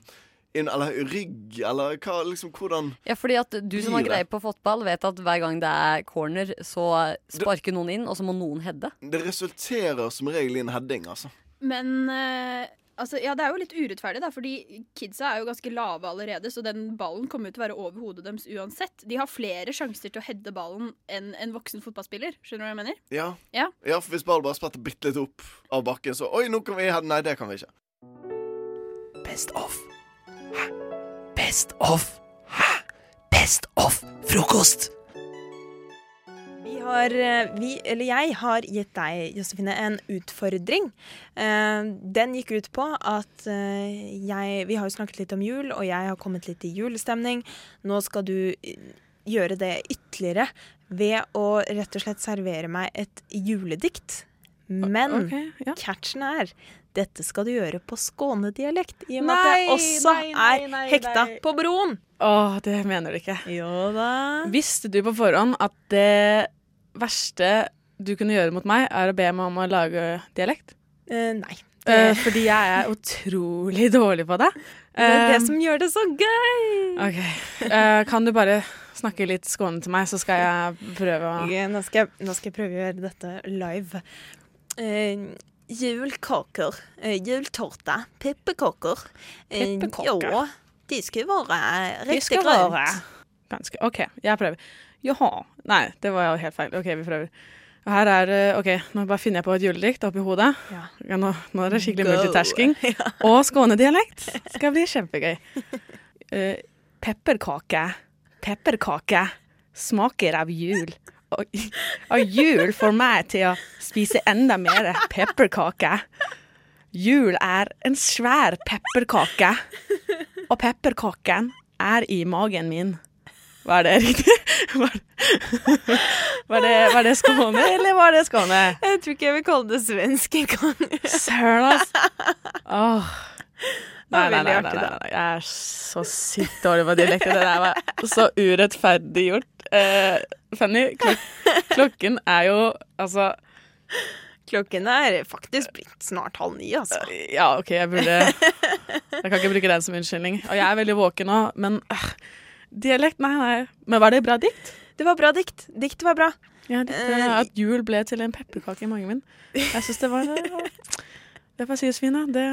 inn, eller rygg, eller hva, liksom, hvordan Ja, fordi at du som har blir greie på fotball, vet at hver gang det er corner, så sparker noen inn, og så må noen heade. Det resulterer som regel i en heading, altså. Men eh, altså, ja, det er jo litt urettferdig, da, fordi kidsa er jo ganske lave allerede, så den ballen kommer jo til å være over hodet deres uansett. De har flere sjanser til å heade ballen enn en voksen fotballspiller. Skjønner du hva jeg mener? Ja. Ja. ja, for hvis ballen bare spretter bitte litt opp av bakken, så Oi, nå kan vi heade. Nei, det kan vi ikke. Best of. Best of. Best of frokost. Vi har, eh, vi, eller jeg har gitt deg, Josefine, en utfordring. Eh, Den gikk ut på at eh, jeg Vi har jo snakket litt om jul, og jeg har kommet litt i julestemning. Nå skal du gjøre det ytterligere ved å rett og slett servere meg et juledikt. Men ok, catchen er dette skal du gjøre på skånedialekt, i og med at jeg også nei, nei, er hekta nei. på broen. Åh, det mener du ikke. Jo da. Visste du på forhånd at det verste du kunne gjøre mot meg, er å be meg om å lage dialekt? Eh, nei. Eh, fordi jeg er utrolig dårlig på det. Det er det Eh, som gjør det så gøy. OK. Eh, kan du bare snakke litt skåne til meg, så skal jeg prøve å Ok, nå, skal jeg, nå skal jeg prøve å gjøre dette live. Eh, julkaker, eh, jultorte, pepperkaker. Eh, Pepperkaker. Ja, de skal jo være Det riktig skal grønt. være Ganske. OK, jeg prøver. Jaha. Nei, det var helt feil. OK, vi prøver. Og her er det OK, nå bare finner jeg på et juledikt oppi hodet. Ja. Ja, nå, nå er det skikkelig Go. multitasking. Og skånedialekt. Skal bli kjempegøy. Uh, pepperkake. Pepperkake smaker av jul. Og, og jul får meg til å spise enda mer pepperkake. Jul er en svær pepperkake, og pepperkaken er i magen min. Var det riktig? Var, var, det, var det Skåne, eller var det Skåne? Jeg tror ikke jeg vil kalle det svensk engang. Søren, altså. Åh. Nei, nei, nei, nei, nei. Jeg er så sykt dårlig på dialekt. Det der var så urettferdig gjort. Eh, Fanny, klok klokken er jo altså Klokken er faktisk blitt snart halv ni, altså. Ja, OK, jeg burde Jeg kan ikke bruke den som unnskyldning. Og jeg er veldig våken nå, men øh, dialekt, nei, nei. Men var det bra dikt? Det var bra dikt. Dikt var bra. Ja, dikt, Eh, At jul ble til en pepperkake i magen min. Jeg syns det var Det får sies, Fina. Det,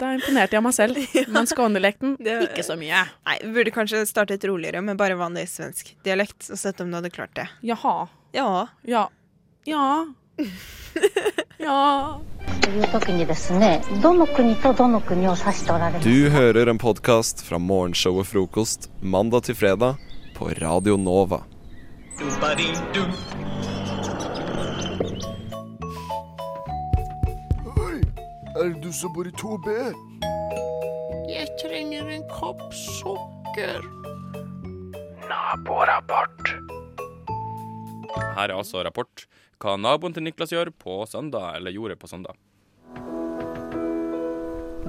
da imponerte jeg meg selv. Men skånedialekten, ikke så mye. Nei, Vi burde kanskje startet roligere med bare vanlig svensk dialekt, og sett om du hadde klart det. Jaha. Ja. Ja. Ja. ja. Du hører en podcast fra morgenshow og Frokost mandag til fredag på Radio Nova. Oi, er det du som bor i 2B? Jeg trenger en kopp sukker. Naborapport. Her er altså rapport hva naboen til Niklas gjør på søndag, eller gjorde på søndag.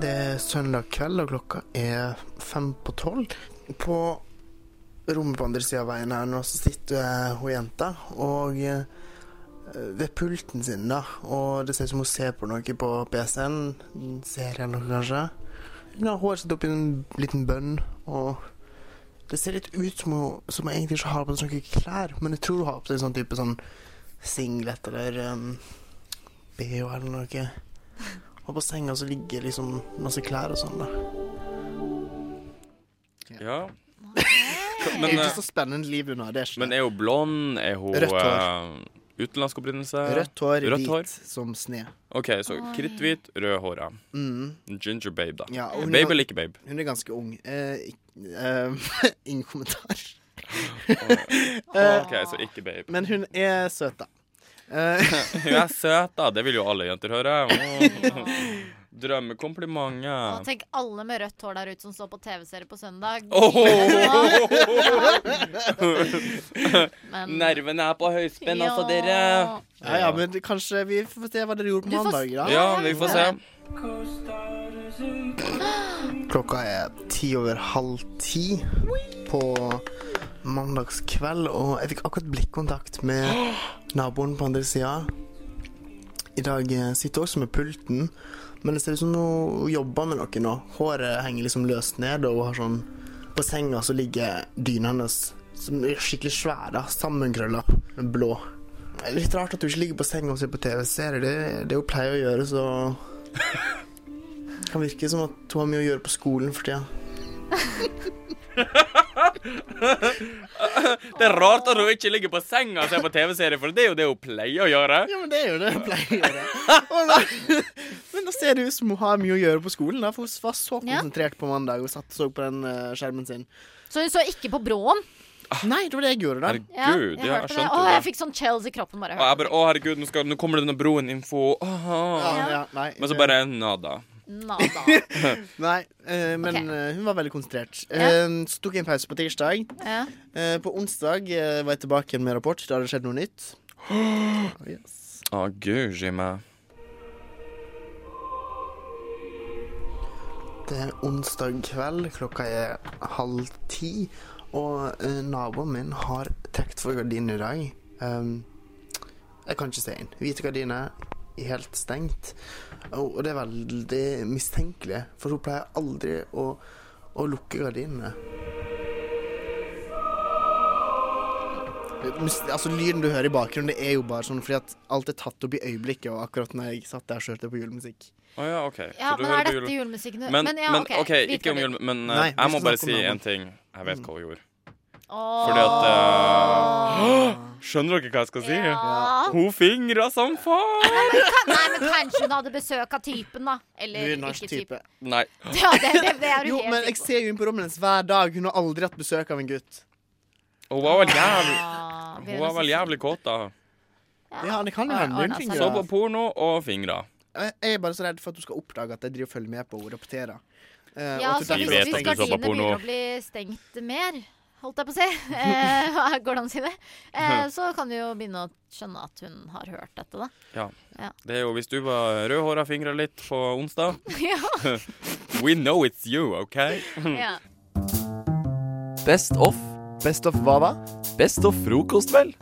Det er søndag kveld, og klokka er fem på tolv. På rommet på andre sida av veien her nå så sitter hun jenta og eh, ved pulten sin, da. Og det ser ut som hun ser på noe på PC-en. Ser jeg noe, kanskje. Hun har håret sitt oppi en liten bønn, og det ser litt ut som hun, som hun egentlig ikke har på seg noen klær, men jeg tror hun har på seg en sånn type sånn singlet eller um, BH eller noe. Og på senga så ligger liksom masse klær og sånn, da. Ja. det er Men, ikke eh, så spennende liv hun har. Det er ikke men er hun blond? Er hun Rødt hår. Eh, utenlandsk opprinnelse? Rødt hår, Rødt hvit hår? som sne. OK, så kritthvit, rødhåra. Mm. Ginger babe, da. Ja, babe er babe eller ikke babe? Hun er ganske ung. Eh, eh, ingen kommentar. OK, så ikke babe. Men hun er søt, da. Eh, Hun er søt, da. Det vil jo alle jenter høre. Åh. Drømmekomplimenter. Og tenk alle med rødt hår der ute som står på TV-serie på søndag. Men- Nervene er på høyspenn, altså, dere. ja, ja, men kanskje vi får se hva dere gjorde på får mandag, da. Ja, vi får se. Klokka er ti over halv ti på mandagskveld, og jeg fikk akkurat blikkontakt med naboen på andre sida. I dag sitter jeg også med pulten, Men det ser ut som hun jobber med noe nå. Håret henger liksom løst ned, og hun har sånn På senga så ligger dyna hennes som er skikkelig svære, sammenkrølla, blå. Det er litt rart at hun ikke ligger på senga og ser på TV-serier. Det, det hun pleier å gjøre, så Det kan virke som at hun har mye å gjøre på skolen for tida. Det er rart at hun ikke ligger på senga og ser på TV-serie, for det er jo det hun pleier å gjøre. Ja, men det er jo det hun pleier å gjøre. Og da- Men da ser det ut som hun har mye å gjøre på skolen. Da, for hun var så konsentrert på mandag og satt og så på den uh, skjermen sin. Så hun så ikke på Bråen? Nei, det var det jeg gjorde, da. Herregud, ja, jeg det. skjønte Å, det. jeg fikk sånn chills i kroppen bare. Jeg bare, å herregud, nå, skal, nå kommer det denne broen-info. Ja, ja, Men så bare nada. Nada. Nei, eh, men Ok. eh, hun var veldig konsentrert. Ja. Eh, så tok jeg en pause på tirsdag. Ja. Eh, på onsdag eh, var jeg tilbake igjen med rapport. Da hadde det skjedd noe nytt. Å, gud Jimmy. Det er onsdag kveld, klokka er halv ti, og eh, naboen min har trukket for gardinen i dag. Um, jeg kan ikke se inn. Hvite gardiner, helt stengt. Og, og det er veldig mistenkelig, for hun pleier aldri å, å lukke gardinene. Altså Lyden du hører i bakgrunnen, det er jo bare sånn fordi at alt er tatt opp i øyeblikket, og akkurat når jeg satt der, så hørte jeg på julemusikk. Oh, ja, OK. Ja, Så du men hører er dette jule- julemusikk nå? Men, Men ja, men ok, OK, hvit ikke om jul, men uh, Nei, jeg må bare si en ting. Jeg vet hva hun gjorde. Åh. Fordi at uh, Skjønner dere hva jeg skal si? Ja. Hun fingra som faen! Nei, men, nei, men kanskje hun hadde besøk av typen, da. Eller er ikke type. type. Nei. Ja, det, det, det er du Jo, helt men jeg ser jo inn på rommet hennes hver dag. Hun har aldri hatt besøk av en gutt. Hun var vel jævlig Ah, Hun var vel jævlig kåt, da. Ja, det kan jo hende. Hun fingrer. Så på porno og fingra. Jeg er bare så redd for at du skal oppdage at jeg driver og følger med på henne og rapporterer. Uh, Ja, og så hvis, hvis gardinene begynner å bli stengt mer, holdt jeg på å si, eh, går det an å si det, eh, så kan du jo begynne å skjønne at hun har hørt dette, da. Ja. Ja. Det er jo hvis du var rødhåra fingra litt på onsdag Ja. We know it's you, OK? Ja. Best of. Best of hva da? Best of frokost, vel.